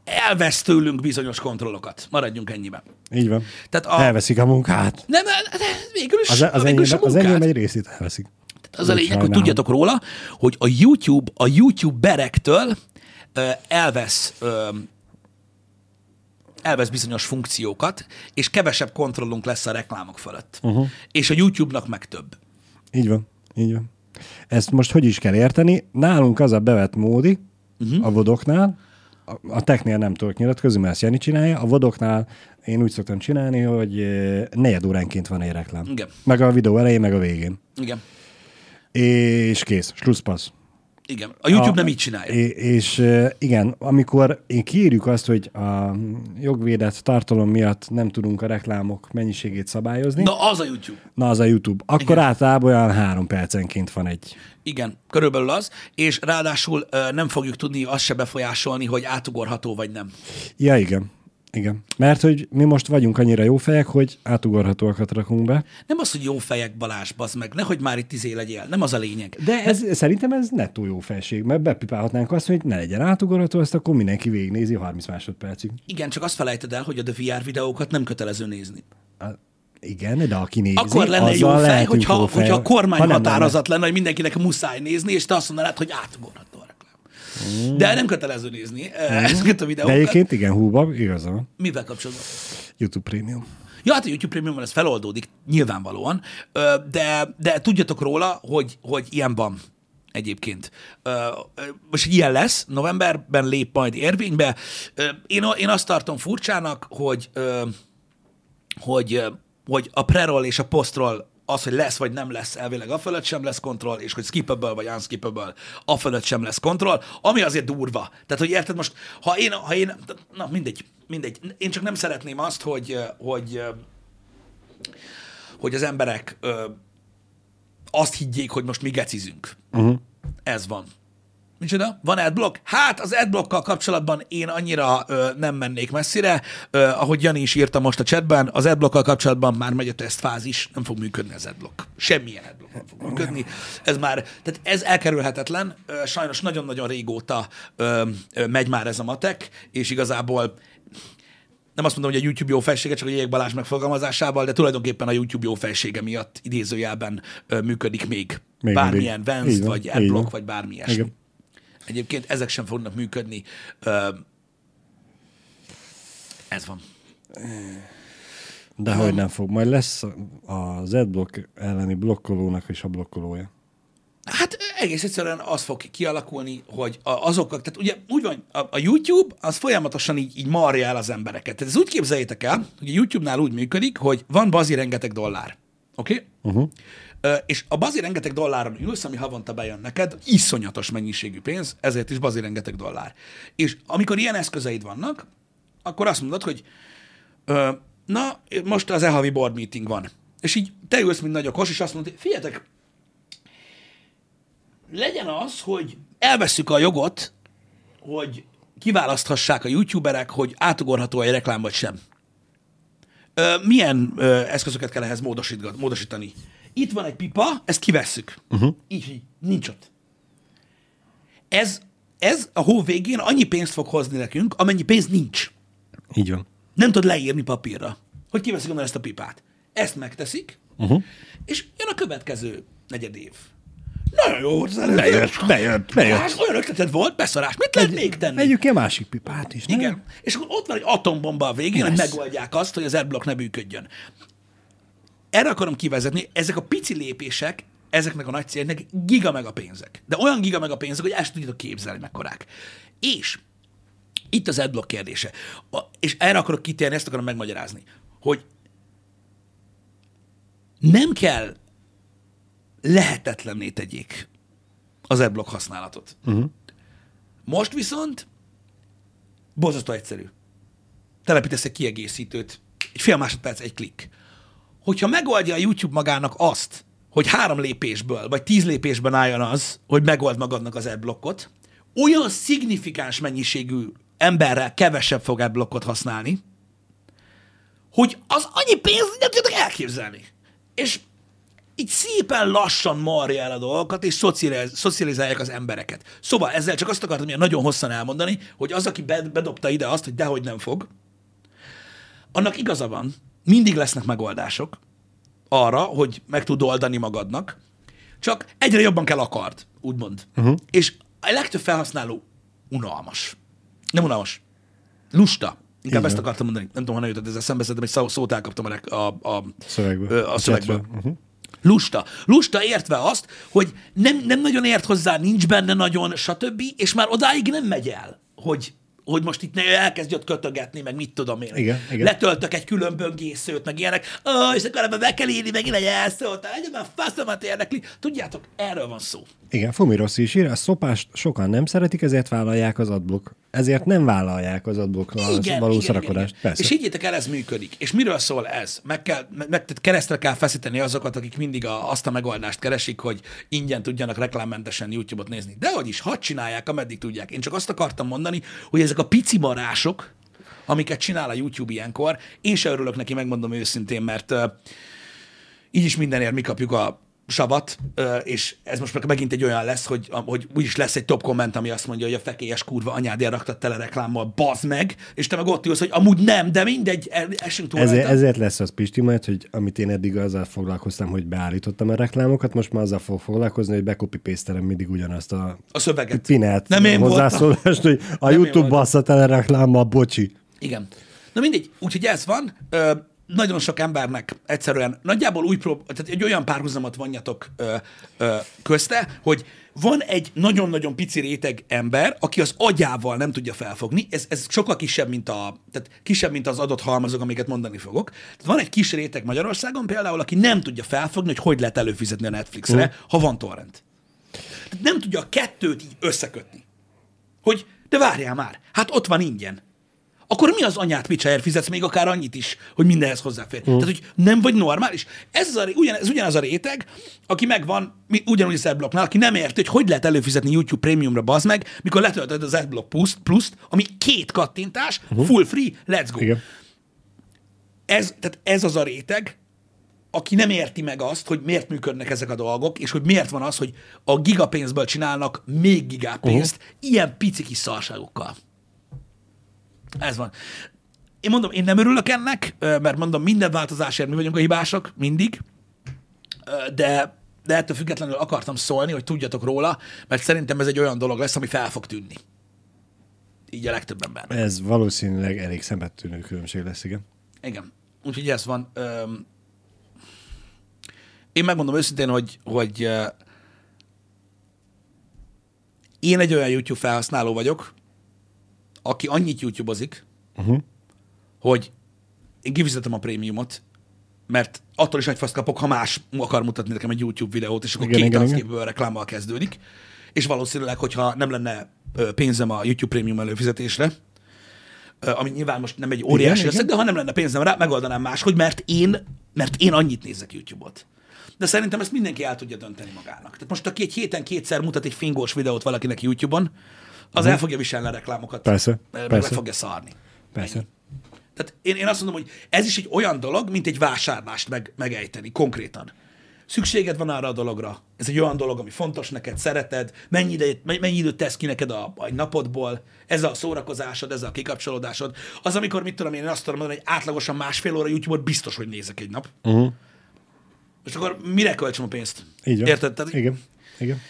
elvesz tőlünk bizonyos kontrollokat. Maradjunk ennyiben. Így van. Tehát a, Elveszik a munkát. nem, de végül is, Az, az, végül is a az munkát. enyém egy részét elveszik. Az a lényeg, hogy Sajnálom. tudjatok róla, hogy a YouTube, a YouTube berektől ö, elvesz elvesz bizonyos funkciókat, és kevesebb kontrollunk lesz a reklámok fölött. Uh-huh. És a YouTube-nak meg több. Így van, így van. Ezt most hogy is kell érteni? Nálunk az a bevett módi, uh-huh. a vodoknál, a, a technél nem tudok nyilatkozni, mert ezt Jani csinálja, a vodoknál én úgy szoktam csinálni, hogy negyed óránként van egy reklám. Igen. Meg a videó elején, meg a végén. Igen. És kész, slusszpassz. Igen. A YouTube A- nem így csinálja. És eh, igen, amikor én kiírjuk azt, hogy a jogvédett tartalom miatt nem tudunk a reklámok mennyiségét szabályozni, Na, az a YouTube. na az a YouTube, akkor Igen. általában olyan három percenként van egy. Igen, körülbelül az, és ráadásul nem fogjuk tudni azt se befolyásolni, hogy átugorható vagy nem. Ja, igen. Igen. Mert hogy mi most vagyunk annyira jó fejek, hogy átugorhatóakat rakunk be. Nem az, hogy jó fejek Balázs, bazd meg, nehogy már itt izé legyél, nem az a lényeg. De ez, szerintem ez nettó jó felség, mert bepipálhatnánk azt, hogy ne legyen átugorható, azt akkor mindenki végignézi 30 másodpercig. Igen, csak azt felejted el, hogy a The VR videókat nem kötelező nézni. Á, Igen, de aki nézi, Akkor lenne jó fej, hogyha, jó fej. hogyha a kormány Ha határozat lenne, hogy mindenkinek muszáj nézni, és te azt mondanád, hogy átugorható De nem kötelező nézni mm. ezeket a De videókat. egyébként igen, húba, igaza van. Mivel kapcsolatban? YouTube Premium. Ja, hát a YouTube Premium ez feloldódik, nyilvánvalóan, de, de tudjatok róla, hogy, hogy ilyen van egyébként. Most ilyen lesz, novemberben lép majd érvénybe. Én, én azt tartom furcsának, hogy, hogy, hogy a preroll és a posztról az, hogy lesz vagy nem lesz, elvileg a fölött sem lesz kontroll, és hogy skippable vagy unskippable, a fölött sem lesz kontroll, ami azért durva. Tehát, hogy érted most, ha én, ha én na mindegy, mindegy. Én csak nem szeretném azt, hogy, hogy, hogy az emberek azt higgyék, hogy most mi gecizünk. Uh-huh. Ez van. Micsoda? Van adblock? Hát az adblockkal kapcsolatban én annyira ö, nem mennék messzire. Ö, ahogy Jani is írta most a chatben, az adblockkal kapcsolatban már megy a tesztfázis, nem fog működni az adblock. Semmilyen adblock nem fog működni. Ez már, tehát ez elkerülhetetlen. Ö, sajnos nagyon-nagyon régóta ö, ö, megy már ez a matek, és igazából nem azt mondom, hogy a YouTube jó felsége, csak a Jég Balázs megfogalmazásával, de tulajdonképpen a YouTube jó felsége miatt idézőjelben ö, működik még. Még bármilyen van, vagy Adblock, vagy bármi ilyesmi. Egyébként ezek sem fognak működni. Ez van. De hogy nem fog. Majd lesz az adblock elleni blokkolónak is a blokkolója. Hát egész egyszerűen az fog kialakulni, hogy a- azokkal, tehát ugye úgy van, a, a YouTube az folyamatosan így, így marja el az embereket. Tehát ez úgy képzeljétek el, hogy a YouTube-nál úgy működik, hogy van bazi rengeteg dollár. Oké? Okay? Uh-huh. És a bazi rengeteg dolláron ülsz, ami havonta bejön neked, iszonyatos mennyiségű pénz, ezért is bazi rengeteg dollár. És amikor ilyen eszközeid vannak, akkor azt mondod, hogy na, most az e-havi board meeting van. És így te ülsz, mint nagy okos, és azt mondod, figyeljetek, legyen az, hogy elveszük a jogot, hogy kiválaszthassák a youtuberek, hogy átugorható egy reklám vagy sem. Ö, milyen ö, eszközöket kell ehhez módosítani? Itt van egy pipa, ezt kivesszük. Uh-huh. Így, így, nincs ott. Ez, ez a hó végén annyi pénzt fog hozni nekünk, amennyi pénz nincs. Így van. Nem tud leírni papírra, hogy kiveszik onnan ezt a pipát. Ezt megteszik, uh-huh. és jön a következő negyed év. Nagyon jó volt az előző. Bejött, bejött, bejött. Hát, olyan ötleted volt, beszarás. Mit lehet még tenni? Vegyük ki a másik pipát is, nem? Igen. És akkor ott van egy atombomba a végén, hogy megoldják azt, hogy az adblock ne működjön. Erre akarom kivezetni, ezek a pici lépések, ezeknek a nagy célnek giga meg a pénzek. De olyan giga meg a pénzek, hogy ezt tudjátok képzelni mekkorák. És itt az adblock kérdése. És erre akarok kitérni, ezt akarom megmagyarázni, hogy nem kell lehetetlenné tegyék az adblock használatot. Uh-huh. Most viszont borzasztó egyszerű. Telepítesz egy kiegészítőt, egy fél másodperc, egy klik. Hogyha megoldja a YouTube magának azt, hogy három lépésből, vagy tíz lépésben álljon az, hogy megold magadnak az adblockot, olyan szignifikáns mennyiségű emberrel kevesebb fog adblockot használni, hogy az annyi pénzt nem tudok elképzelni. És így szépen lassan marja el a dolgokat, és szocializálják az embereket. Szóval ezzel csak azt akartam ilyen nagyon hosszan elmondani, hogy az, aki bedobta ide azt, hogy dehogy nem fog, annak igaza van, mindig lesznek megoldások arra, hogy meg tud oldani magadnak, csak egyre jobban kell akard, úgymond. Uh-huh. És a legtöbb felhasználó unalmas. Nem unalmas. Lusta. Inkább Igen. ezt akartam mondani. Nem tudom, honnan jutott ez eszembe, szerintem egy szót elkaptam a, a, a, szövegből. A szövegből. Uh-huh. Lusta. Lusta értve azt, hogy nem, nem nagyon ért hozzá, nincs benne nagyon, stb., és már odáig nem megy el, hogy, hogy most itt elkezdj ott kötögetni, meg mit tudom én. Igen, igen. Letöltök egy külön böngészőt, meg ilyenek, oh, és akkor ebben be kell írni, meg egy elszólt, már faszomat érdekli. Tudjátok, erről van szó. Igen, Fumi Rossi is ír, a szopást sokan nem szeretik, ezért vállalják az adblock. Ezért nem vállalják az adblockra igen, való igen, szarakodást. Igen, Persze. És higgyétek el, ez működik. És miről szól ez? Meg kell, meg, keresztre kell feszíteni azokat, akik mindig a, azt a megoldást keresik, hogy ingyen tudjanak reklámmentesen YouTube-ot nézni. De hogy is, hadd csinálják, ameddig tudják. Én csak azt akartam mondani, hogy ezek a pici marások, amiket csinál a YouTube ilyenkor, én se örülök neki, megmondom őszintén, mert uh, így is mindenért mi kapjuk a savat, és ez most megint egy olyan lesz, hogy, hogy úgyis lesz egy top komment, ami azt mondja, hogy a fekélyes kurva anyádért raktad tele reklámmal, bazd meg, és te meg ott ülsz, hogy amúgy nem, de mindegy, esünk túl ezért, ezért lesz az Pisti majd, hogy amit én eddig azzal foglalkoztam, hogy beállítottam a reklámokat, most már azzal fog foglalkozni, hogy bekopipésztelem mindig ugyanazt a, a szöveget. Pinát nem én hozzászólást, hogy a nem YouTube bassza tele reklámmal, bocsi. Igen. Na mindegy, úgyhogy ez van. Ö, nagyon sok embernek egyszerűen nagyjából új prób- tehát egy olyan párhuzamot vonjatok ö, ö, közte, hogy van egy nagyon-nagyon pici réteg ember, aki az agyával nem tudja felfogni, ez, ez sokkal kisebb, mint, a, tehát kisebb, mint az adott halmazok, amiket mondani fogok. Tehát van egy kis réteg Magyarországon például, aki nem tudja felfogni, hogy hogy lehet előfizetni a Netflixre, uh. ha van torrent. Tehát nem tudja a kettőt így összekötni. Hogy, de várjál már, hát ott van ingyen akkor mi az anyát picsáért fizetsz még akár annyit is, hogy mindenhez hozzáfér? Mm. Tehát, hogy nem vagy normális. Ez, az a, ugyan, ez ugyanaz a réteg, aki megvan, mi, ugyanúgy az adblocknál, aki nem érti, hogy hogy lehet előfizetni YouTube Premiumra, bazd meg, mikor letöltöd az adblock plus, plus ami két kattintás, uh-huh. full free, let's go. Igen. Ez, tehát ez az a réteg, aki nem érti meg azt, hogy miért működnek ezek a dolgok, és hogy miért van az, hogy a gigapénzből csinálnak még gigápénzt uh-huh. ilyen pici kis szarságokkal. Ez van. Én mondom, én nem örülök ennek, mert mondom, minden változásért mi vagyunk a hibások, mindig, de, de ettől függetlenül akartam szólni, hogy tudjatok róla, mert szerintem ez egy olyan dolog lesz, ami fel fog tűnni. Így a legtöbb ember. Ez valószínűleg elég szemettűnő különbség lesz, igen. Igen. Úgyhogy ez van. Én megmondom őszintén, hogy, hogy én egy olyan YouTube felhasználó vagyok, aki annyit YouTube-ozik, uh-huh. hogy én kifizetem a prémiumot, mert attól is egy fasz kapok, ha más akar mutatni nekem egy YouTube videót, és akkor Igen, két arcképből reklámmal kezdődik. És valószínűleg, hogyha nem lenne pénzem a YouTube Premium előfizetésre, ami nyilván most nem egy óriási összeg, de ha nem lenne pénzem rá, megoldanám máshogy, mert én, mert én annyit nézek YouTube-ot. De szerintem ezt mindenki el tudja dönteni magának. Tehát most, aki egy héten kétszer mutat egy fingós videót valakinek YouTube-on, az el fogja viselni a reklámokat. Mhm. Persze, Meg le persze. fogja szarni. Persze. Tehát én, én azt mondom, hogy ez is egy olyan dolog, mint egy vásárlást meg, megejteni, konkrétan. Szükséged van arra a dologra. Ez egy olyan dolog, ami fontos neked, szereted, mennyi, idejét, mennyi időt tesz ki neked a, a napodból, ez a szórakozásod, ez a kikapcsolódásod. Az, amikor, mit tudom én, én azt tudom mondani, hogy átlagosan másfél óra YouTube-ot biztos, hogy nézek egy nap. Uh-huh. És akkor mire költsem a pénzt? Így van. Érted? Tehát Igen. Igen.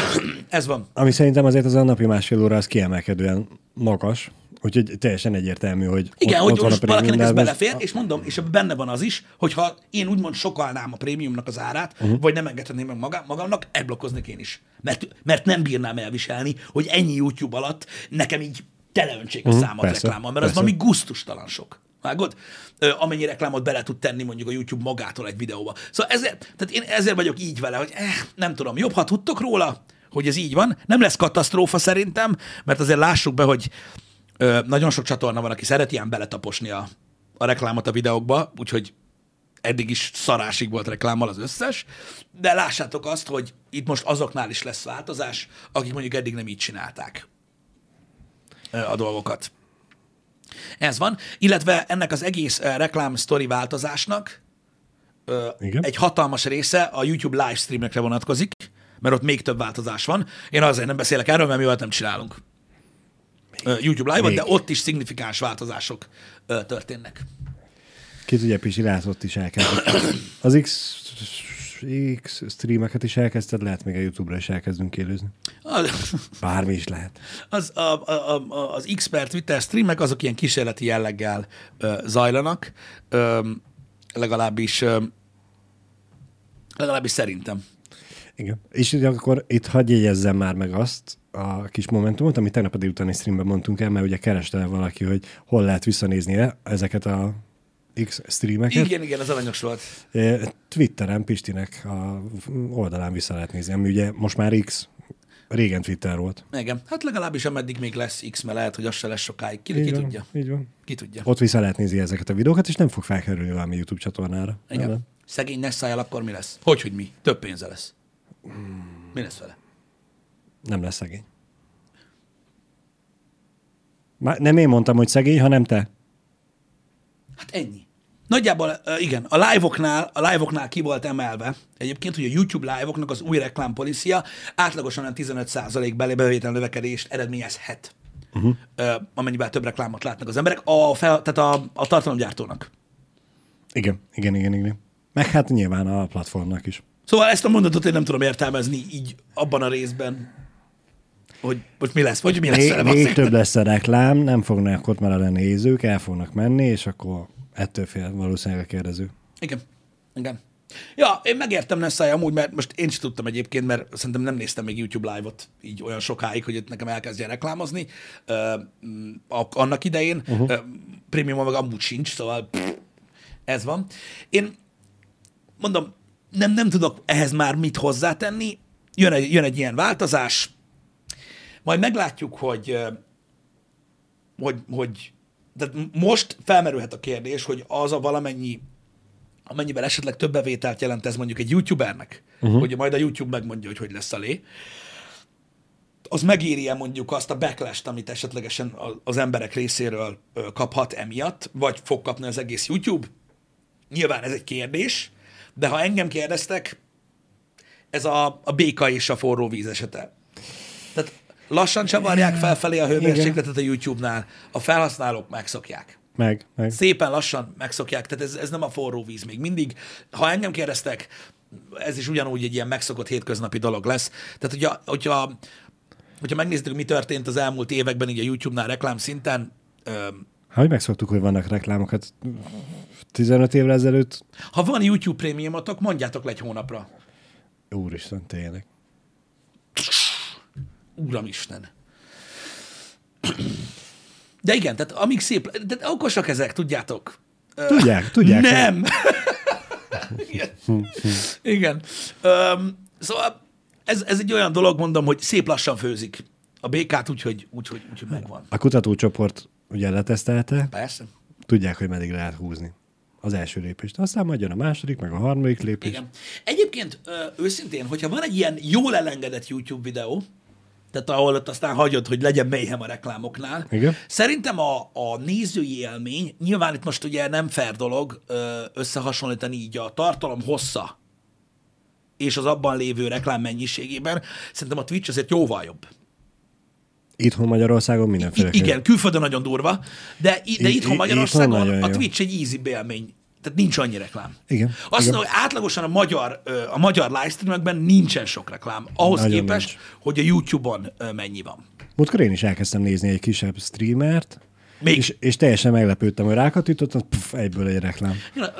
ez van. Ami szerintem azért az a napi másfél óra az kiemelkedően magas, úgyhogy teljesen egyértelmű, hogy Igen, ott, hogy ott van a most valakinek ez belefér, és mondom, és benne van az is, hogyha én úgymond sokalnám a prémiumnak az árát, uh-huh. vagy nem engedhetném meg magam, magamnak, elblokkoznék én is. Mert, mert nem bírnám elviselni, hogy ennyi YouTube alatt nekem így teleöntsék a Mhm, számat persze, reklámmal, mert az persze. valami gusztustalan sok. Vágod? Amennyi reklámot bele tud tenni mondjuk a YouTube magától egy videóba. Szóval ezért, tehát én ezért vagyok így vele, hogy eh, nem tudom, jobb, ha tudtok róla, hogy ez így van. Nem lesz katasztrófa szerintem, mert azért lássuk be, hogy Ö, nagyon sok csatorna van, aki szereti ilyen beletaposni a, a reklámot a videókba, úgyhogy eddig is szarásig volt reklámmal az összes, de lássátok azt, hogy itt most azoknál is lesz változás, akik mondjuk eddig nem így csinálták a dolgokat. Ez van, illetve ennek az egész ö, reklám sztori változásnak ö, Igen. egy hatalmas része a YouTube livestreamekre vonatkozik, mert ott még több változás van. Én azért nem beszélek erről, mert mi nem csinálunk. Ö, YouTube live de Még. ott is szignifikáns változások ö, történnek. Ki tudja, Pisi látott is elkezdett. Az X, X streameket is elkezdted, lehet még a YouTube-ra is elkezdünk élőzni. Bármi is lehet. az, a, a, a, az X-per Twitter streamek azok ilyen kísérleti jelleggel ö, zajlanak, ö, legalábbis ö, legalábbis szerintem. Igen. És akkor itt hagyj jegyezzem már meg azt a kis momentumot, amit tegnap a délutáni streamben mondtunk el, mert ugye kereste valaki, hogy hol lehet visszanézni ezeket a X streameket. Igen, igen, az aranyos volt. Twitteren Pistinek a oldalán vissza lehet nézni, ami ugye most már X, régen Twitter volt. Igen, hát legalábbis ameddig még lesz X, mert lehet, hogy az se lesz sokáig. Ki, Így ki van, tudja? Így van. Ki tudja? Ott vissza lehet nézni ezeket a videókat, és nem fog felkerülni valami YouTube csatornára. Igen. Nem, Szegény Nessájal akkor mi lesz? Hogy, hogy mi? Több pénze lesz. Mi lesz vele? nem lesz szegény. Már nem én mondtam, hogy szegény, hanem te. Hát ennyi. Nagyjából igen, a live-oknál, a live-oknál ki volt emelve egyébként, hogy a YouTube live-oknak az új reklámpolicia átlagosan olyan 15% belé bevétel növekedést eredményezhet, uh-huh. amennyivel több reklámot látnak az emberek, a, fel, tehát a, a tartalomgyártónak. Igen, igen, igen, igen. Meg hát nyilván a platformnak is. Szóval ezt a mondatot én nem tudom értelmezni így abban a részben, hogy most mi lesz, vagy mi lesz Még, még több lesz a reklám, nem fognak ott maradni a nézők, el fognak menni, és akkor ettől fél valószínűleg a kérdező. Igen. Igen. Ja, én megértem Nessai amúgy, mert most én sem tudtam egyébként, mert szerintem nem néztem még YouTube live-ot így olyan sokáig, hogy itt nekem elkezdjen reklámozni. A- annak idején. Uh-huh. Premium meg amúgy sincs, szóval pff, ez van. Én mondom, nem, nem tudok ehhez már mit hozzátenni. Jön egy, jön egy ilyen változás, majd meglátjuk, hogy hogy, hogy tehát most felmerülhet a kérdés, hogy az a valamennyi, amennyivel esetleg több bevételt jelent ez mondjuk egy youtubernek, uh-huh. hogy majd a YouTube megmondja, hogy hogy lesz a lé, az megéri-e mondjuk azt a backlash amit esetlegesen az emberek részéről kaphat emiatt, vagy fog kapni az egész YouTube? Nyilván ez egy kérdés, de ha engem kérdeztek, ez a, a béka és a forró víz esete. Lassan csavarják felfelé a hőmérsékletet a YouTube-nál, a felhasználók megszokják. Meg, meg. Szépen lassan megszokják, tehát ez, ez nem a forró víz még mindig. Ha engem kérdeztek, ez is ugyanúgy egy ilyen megszokott hétköznapi dolog lesz. Tehát, hogyha, hogyha, hogyha megnézzük, mi történt az elmúlt években így a YouTube-nál reklám szinten, ö, Ha hogy megszoktuk, hogy vannak reklámokat 15 évvel ezelőtt, ha van YouTube prémiumotok, mondjátok le egy hónapra. úristen, tényleg. Uramisten. De igen, tehát amíg szép, de okosak ezek, tudjátok. Tudják, tudják. Nem! Igen. Igen. Szóval ez, ez egy olyan dolog, mondom, hogy szép lassan főzik a békát, úgyhogy úgy, hogy, úgy, hogy megvan. A kutatócsoport ugye letesztelte, Persze. tudják, hogy meddig lehet húzni az első lépést. Aztán majd jön a második, meg a harmadik lépés. Igen. Egyébként őszintén, hogyha van egy ilyen jól elengedett YouTube videó, tehát ahol ott aztán hagyod, hogy legyen mélyhem a reklámoknál. Igen. Szerintem a, a nézői élmény, nyilván itt most ugye nem fair dolog összehasonlítani így a tartalom hossza és az abban lévő reklám mennyiségében, szerintem a Twitch azért jóval jobb. Itthon Magyarországon I- mindenféle. igen, külföldön nagyon durva, de, i- de I- itthon i- Magyarországon itthon a jó. Twitch egy easy élmény. Tehát nincs annyi reklám. Igen, Azt igen. mondom, hogy átlagosan a magyar, a magyar livestreamekben nincsen sok reklám. Ahhoz Nagyon képest, nincs. hogy a YouTube-on mennyi van. Múltkor én is elkezdtem nézni egy kisebb streamert, Még. és, és teljesen meglepődtem, hogy rákatítottam, puff, egyből egy reklám.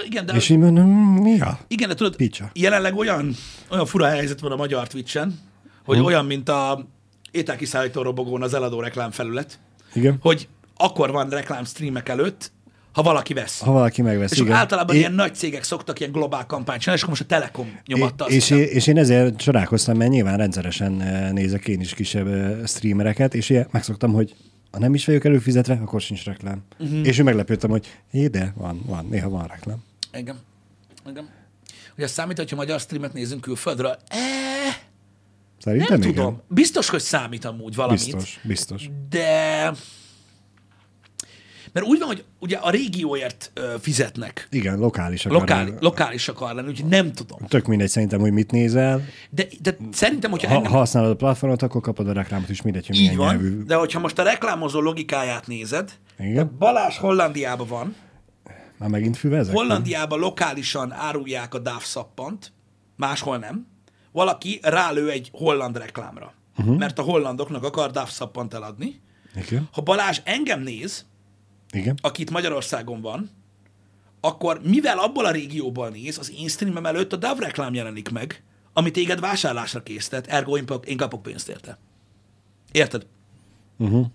Igen, de, És így mondom, mi a? igen, de tudod, Picsa. jelenleg olyan, olyan fura helyzet van a magyar Twitch-en, hogy Hm. olyan, mint a ételkiszállító robogón az eladó reklámfelület, Igen. hogy akkor van reklám streamek előtt, ha valaki vesz. Ha valaki megvesz, és igen. általában Én- ilyen nagy cégek szoktak ilyen globál kampányt csinálni, és akkor most a Telekom nyomatta azt és, én, és én ezért csodálkoztam, mert nyilván rendszeresen eh, nézek én is kisebb eh, streamereket, és ilyen megszoktam, hogy ha nem is vagyok előfizetve, akkor sincs reklám. Uh-huh. És ő meglepődtem, hogy jé, de van, van, néha van reklám. Igen. Igen. Hogy azt számít, hogyha magyar streamet nézünk külföldről? Eh, Szerintem nem igen. tudom. Biztos, hogy számít amúgy valamit. Biztos, biztos. De... Mert úgy van, hogy ugye a régióért ö, fizetnek. Igen, lokális akar. Lokál, lokális akar lenni, úgyhogy nem tudom. Tök mindegy szerintem, hogy mit nézel. De, de szerintem, hogyha Ha, engem, ha használod a platformot, akkor kapod a reklámot is, mindegy, hogy így van, nyelvű. de hogyha most a reklámozó logikáját nézed, Igen. Balázs Hollandiában van, Már megint füvezek? Hollandiában lokálisan árulják a DAF szappant, máshol nem. Valaki rálő egy holland reklámra, uh-huh. mert a hollandoknak akar DAF szappant eladni. Igen. Ha Balázs engem néz, Igen. akit Magyarországon van, akkor mivel abból a régióból néz, az én streamem előtt a DAV reklám jelenik meg, ami téged vásárlásra késztet, ergo én, kapok pénzt érte. Érted? Uh-huh.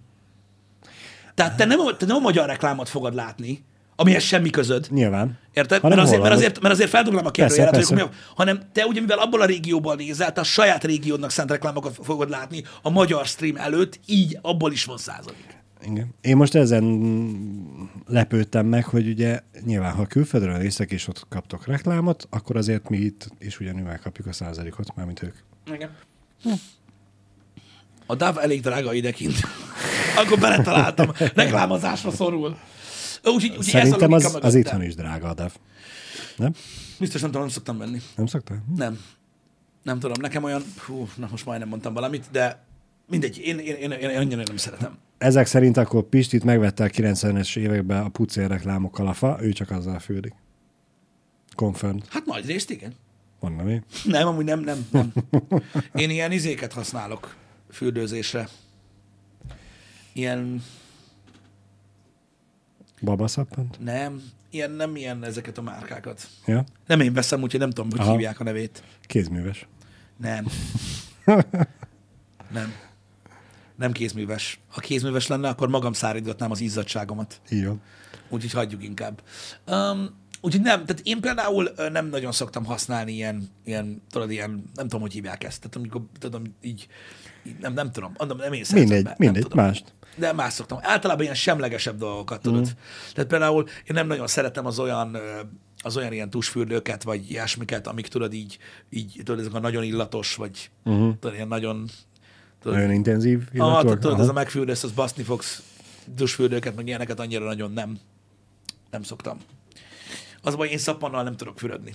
Tehát te nem, te nem a magyar reklámot fogod látni, amihez semmi közöd. Nyilván. Érted? Hanem Mert azért, mert, azért, mert azért feldugnám a kérdőjelet, hogy mi, hanem te ugye, mivel abból a régióból nézel, te a saját régiódnak szánt reklámokat fogod látni a magyar stream előtt, így abból is van százalék. Igen. Én most ezen lepődtem meg, hogy ugye nyilván, ha külföldről néztek, és ott kaptok reklámot, akkor azért mi itt is ugyanúgy megkapjuk a százalékot, mármint ők. Igen. A DAV elég drága idekint. Akkor beletaláltam. Reklámozásra szorul. Úgyhogy úgy, Szerintem ez a az, az itthon is drága a DAV. Nem? Biztos nem tudom, nem szoktam venni. Nem szoktál? Nem. Nem tudom, nekem olyan, hú, na most majdnem mondtam valamit, de mindegy, én, én, én, én annyira nem szeretem. Ezek szerint akkor Pistit megvette a 90-es években a pucér reklámokkal a fa, ő csak azzal fürdik. Confirmed. Hát nagy részt igen. Mondom én. Nem, amúgy nem, nem, nem. Én ilyen izéket használok fürdőzésre. Ilyen, Babaszappant? nem, ilyen, nem ilyen ezeket a márkákat. Ja. Nem én veszem, úgyhogy nem tudom, hogy Aha. hívják a nevét. Kézműves. Nem. Nem. Nem kézműves. Ha kézműves lenne, akkor magam szárítgatnám az izzadságomat. Van. Úgyhogy hagyjuk inkább. Um, úgyhogy nem, tehát én például nem nagyon szoktam használni ilyen, ilyen tudod, ilyen, nem tudom, hogy hívják ezt. Tehát amikor, tudom, így, így nem, nem tudom, mondom, nem én Mindegy, be, nem mindegy, tudom. mást. De más szoktam. Általában ilyen semlegesebb dolgokat, tudod. Mm. Tehát például én nem nagyon szeretem az olyan, az olyan ilyen tusfürdőket, vagy ilyesmiket, amik tudod így, így tudod, ezek a nagyon illatos, vagy uh-huh. tudod, ilyen nagyon tudod, Nagyon intenzív Ah, illatúak. tudod, ez a megfürdősz, az baszni fogsz dusfürdőket, meg ilyeneket annyira nagyon nem, nem szoktam. Az baj, én szappannal nem tudok fürödni.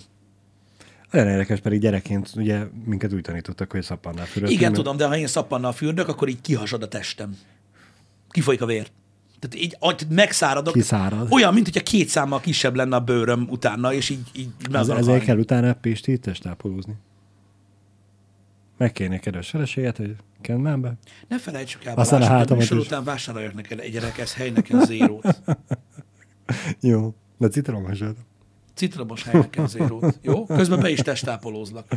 Olyan érdekes, pedig gyerekként ugye minket úgy tanítottak, hogy szappannál fürödni. Igen, mert- tudom, de ha én szappannal fürdök, akkor így kihasad a testem. Kifolyik a vér. Tehát így megszáradok. Kiszárad. Olyan, mint hogyha két számmal kisebb lenne a bőröm utána, és így, így Ez, ezért kell utána Pisti testápolózni. Megkérni kedves feleséget, hogy kennem be. Ne felejtsük el, Aztán a a hátamat is. után vásároljak neked egy rekesz helyneken zérót. Jó, de citromosat. Citromos helyneken zérót. Jó? Közben be is testápolózlak.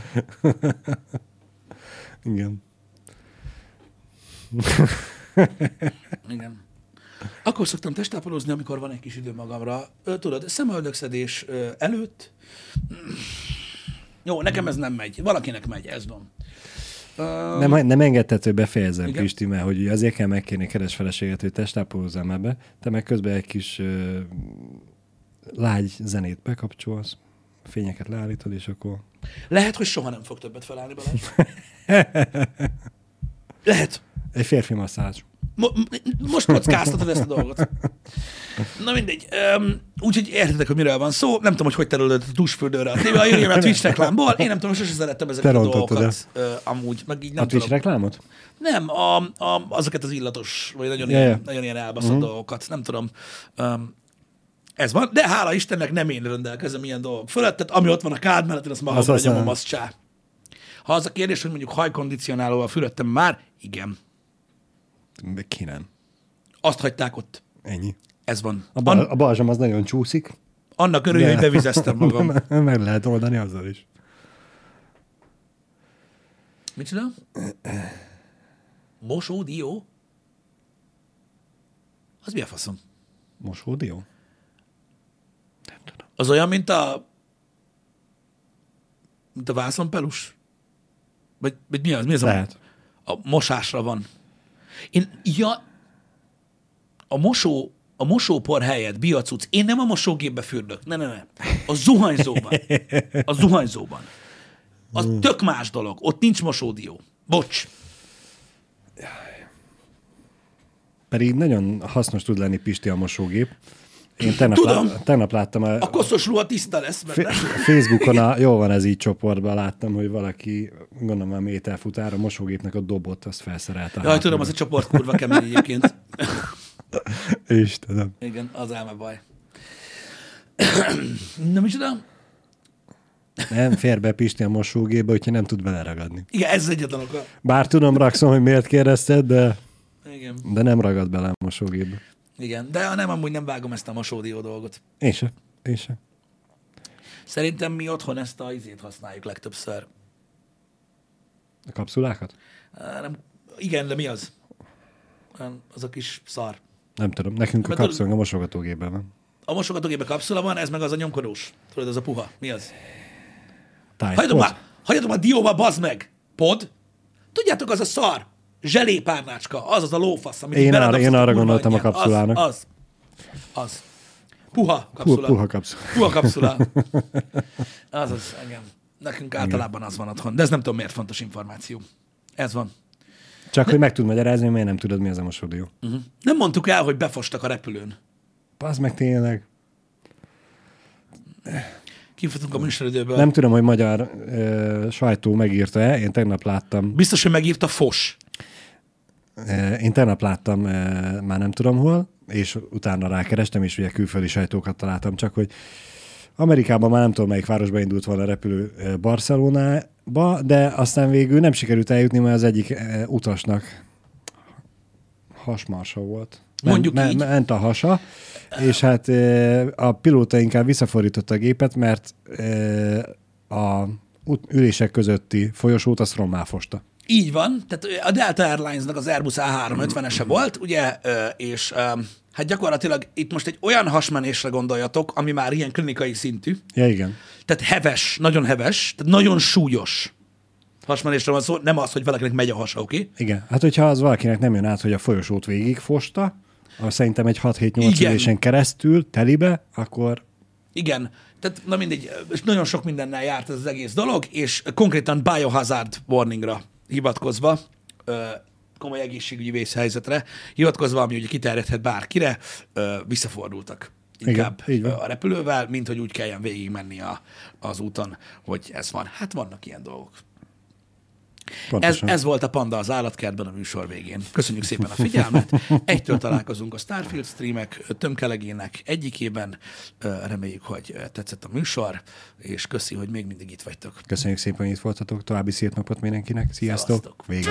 Igen. Igen. Akkor szoktam testápolózni, amikor van egy kis idő magamra. Tudod, szemöldökszedés előtt. Jó, nekem ez nem megy. Valakinek megy, ez van. Ö, Nem, nem engedted, hogy befejezem, Igen. Pisti, mert hogy azért kell megkérni keres feleséget, hogy testápolózzál már be, te meg közben egy kis ö, lágy zenét bekapcsolsz, fényeket leállítod, és akkor lehet, hogy soha nem fog többet felállni Balázs. Lehet. egy férfi masszázs. Mo- most kockáztatod ezt a dolgot. Na mindegy. Um, úgyhogy értitek, hogy miről van szó. Nem tudom, hogy hogy terülöd a dusfürdőre a tévé. Jöjjön a Twitch reklámból. Én nem tudom, sose szerettem ezeket a dolgokat. Uh, amúgy, meg így nem A Twitch tudom. reklámot? Nem, a, a, azokat az illatos, vagy nagyon, Ja, ilyen, nagyon ilyen elbaszott uh-huh. dolgokat. Nem tudom. Um, ez van, de hála Istennek nem én rendelkezem ilyen dolgok fölött, tehát ami ott van a kád mellett, én azt magamra Az nyomom, azt csá. Ha az a kérdés, hogy mondjuk hajkondicionálóval fülöttem már, igen. Ki nem. Azt hagyták ott. Ennyi. Ez van. A, bal, An- a balzsam az nagyon csúszik. annak örülj, hogy bevizeztem magam. Meg lehet oldani azzal is. Mit csinál? Mosódió? Az mi a faszom? Mosódió? Az olyan, mint a mint a vászonpelus? Vagy, vagy mi az? Mi az a, Lehet. a mosásra van. Én, ja, a mosó, a mosópor helyett biocuc, én nem a mosógépbe fürdök. Ne, ne, ne. A zuhanyzóban. A zuhanyzóban. Az tök más dolog. Ott nincs mosódió. Bocs. Pedig nagyon hasznos tud lenni Pisti a mosógép. Én tegnap, Tudom. lá, tegnap láttam a, A koszos ruha tiszta lesz, Fe- Facebookon, a, jó van ez így csoportban, láttam, hogy valaki, gondolom a méterfutár, a mosógépnek a dobot, azt felszerelte. Jaj, tudom, az a csoport kurva kemény egyébként. Istenem. Igen, az elme baj. Na, micsoda? Nem fér be Pisti a mosógépbe, hogyha nem tud beleragadni. Igen, ez egyetlen oka. Bár tudom, rakszom, hogy miért kérdezted, de, Igen. de nem ragad bele a mosógépbe. Igen, de nem, amúgy nem vágom ezt a mosódió dolgot. Én se. Én se. Szerintem mi otthon ezt a izét használjuk legtöbbször. A kapszulákat? Nem, igen, de mi az? Az a kis szar. Nem tudom. Nekünk a Mert tudod- kapszulánk a mosogatógépben van. A mosogatógébe kapszula van, ez meg az a nyomkodós. Tudod, az a puha. Mi az? Tide Hagyjatok már, hagyjatok már dióba, bazd meg! Pod? Tudjátok, az a szar. Zselépárnácska, az az a lófasz, amit Én arra- én a arra gondoltam a anyján. kapszulának. Az, az. az. Puha kapszula. puha kapszula. Puha kapszula. Az az, igen. Nekünk általában az van otthon. De ez nem tudom, miért fontos információ. Ez van. Csak, hogy meg tud magyarázni, miért nem tudod, mi az a mosódió. Uh-huh. Nem mondtuk el, hogy befostak a repülőn. Pazd meg tényleg. Kifutunk a műsoridőből. Nem tudom, hogy magyar ö, sajtó megírta-e. Én tegnap láttam Biztos, hogy megírta fos. Én tegnap láttam, már nem tudom hol, és utána rákerestem, és ugye külföldi sajtókat találtam, csak hogy Amerikában már nem tudom, melyik városba indult volna a repülő Barcelonába, de aztán végül nem sikerült eljutni, mert az egyik utasnak hasmarsa volt. Mondjuk Men- így. Ment a hasa, és hát a pilóta inkább visszafordította a gépet, mert a ülések közötti folyosót azt rommá fosta. Így van, tehát a Delta Airlines-nak az Airbus A350-ese volt, ugye, és hát gyakorlatilag itt most egy olyan hasmenésre gondoljatok, ami már ilyen klinikai szintű, Ja, igen. tehát heves, nagyon heves, tehát nagyon súlyos hasmenésre van szó, nem az, hogy valakinek megy a hasa, oké? Okay? Igen, hát hogyha az valakinek nem jön át, hogy a folyosót végig fosta, az szerintem egy 6-7-8 Igen. ülésen keresztül telibe, akkor Igen, tehát na mindegy, és nagyon sok mindennel járt ez az egész dolog, és konkrétan biohazard warningra hivatkozva, komoly egészségügyi vészhelyzetre hivatkozva, ami ugye kiterjedhet bárkire, visszafordultak inkább így van. a repülővel, mint hogy úgy kelljen végig menni a, az úton, hogy ez van. Hát vannak ilyen dolgok. Ez, pontosan. ez volt a Panda az állatkertben a műsor végén. Köszönjük szépen a figyelmet. Egytől találkozunk a Starfield streamek tömkelegének egyikében. Reméljük, hogy tetszett a műsor, és köszi, hogy még mindig itt vagytok. Köszönjük szépen, hogy itt voltatok. További szép napot mindenkinek. Sziasztok. Szevasztok. Vége.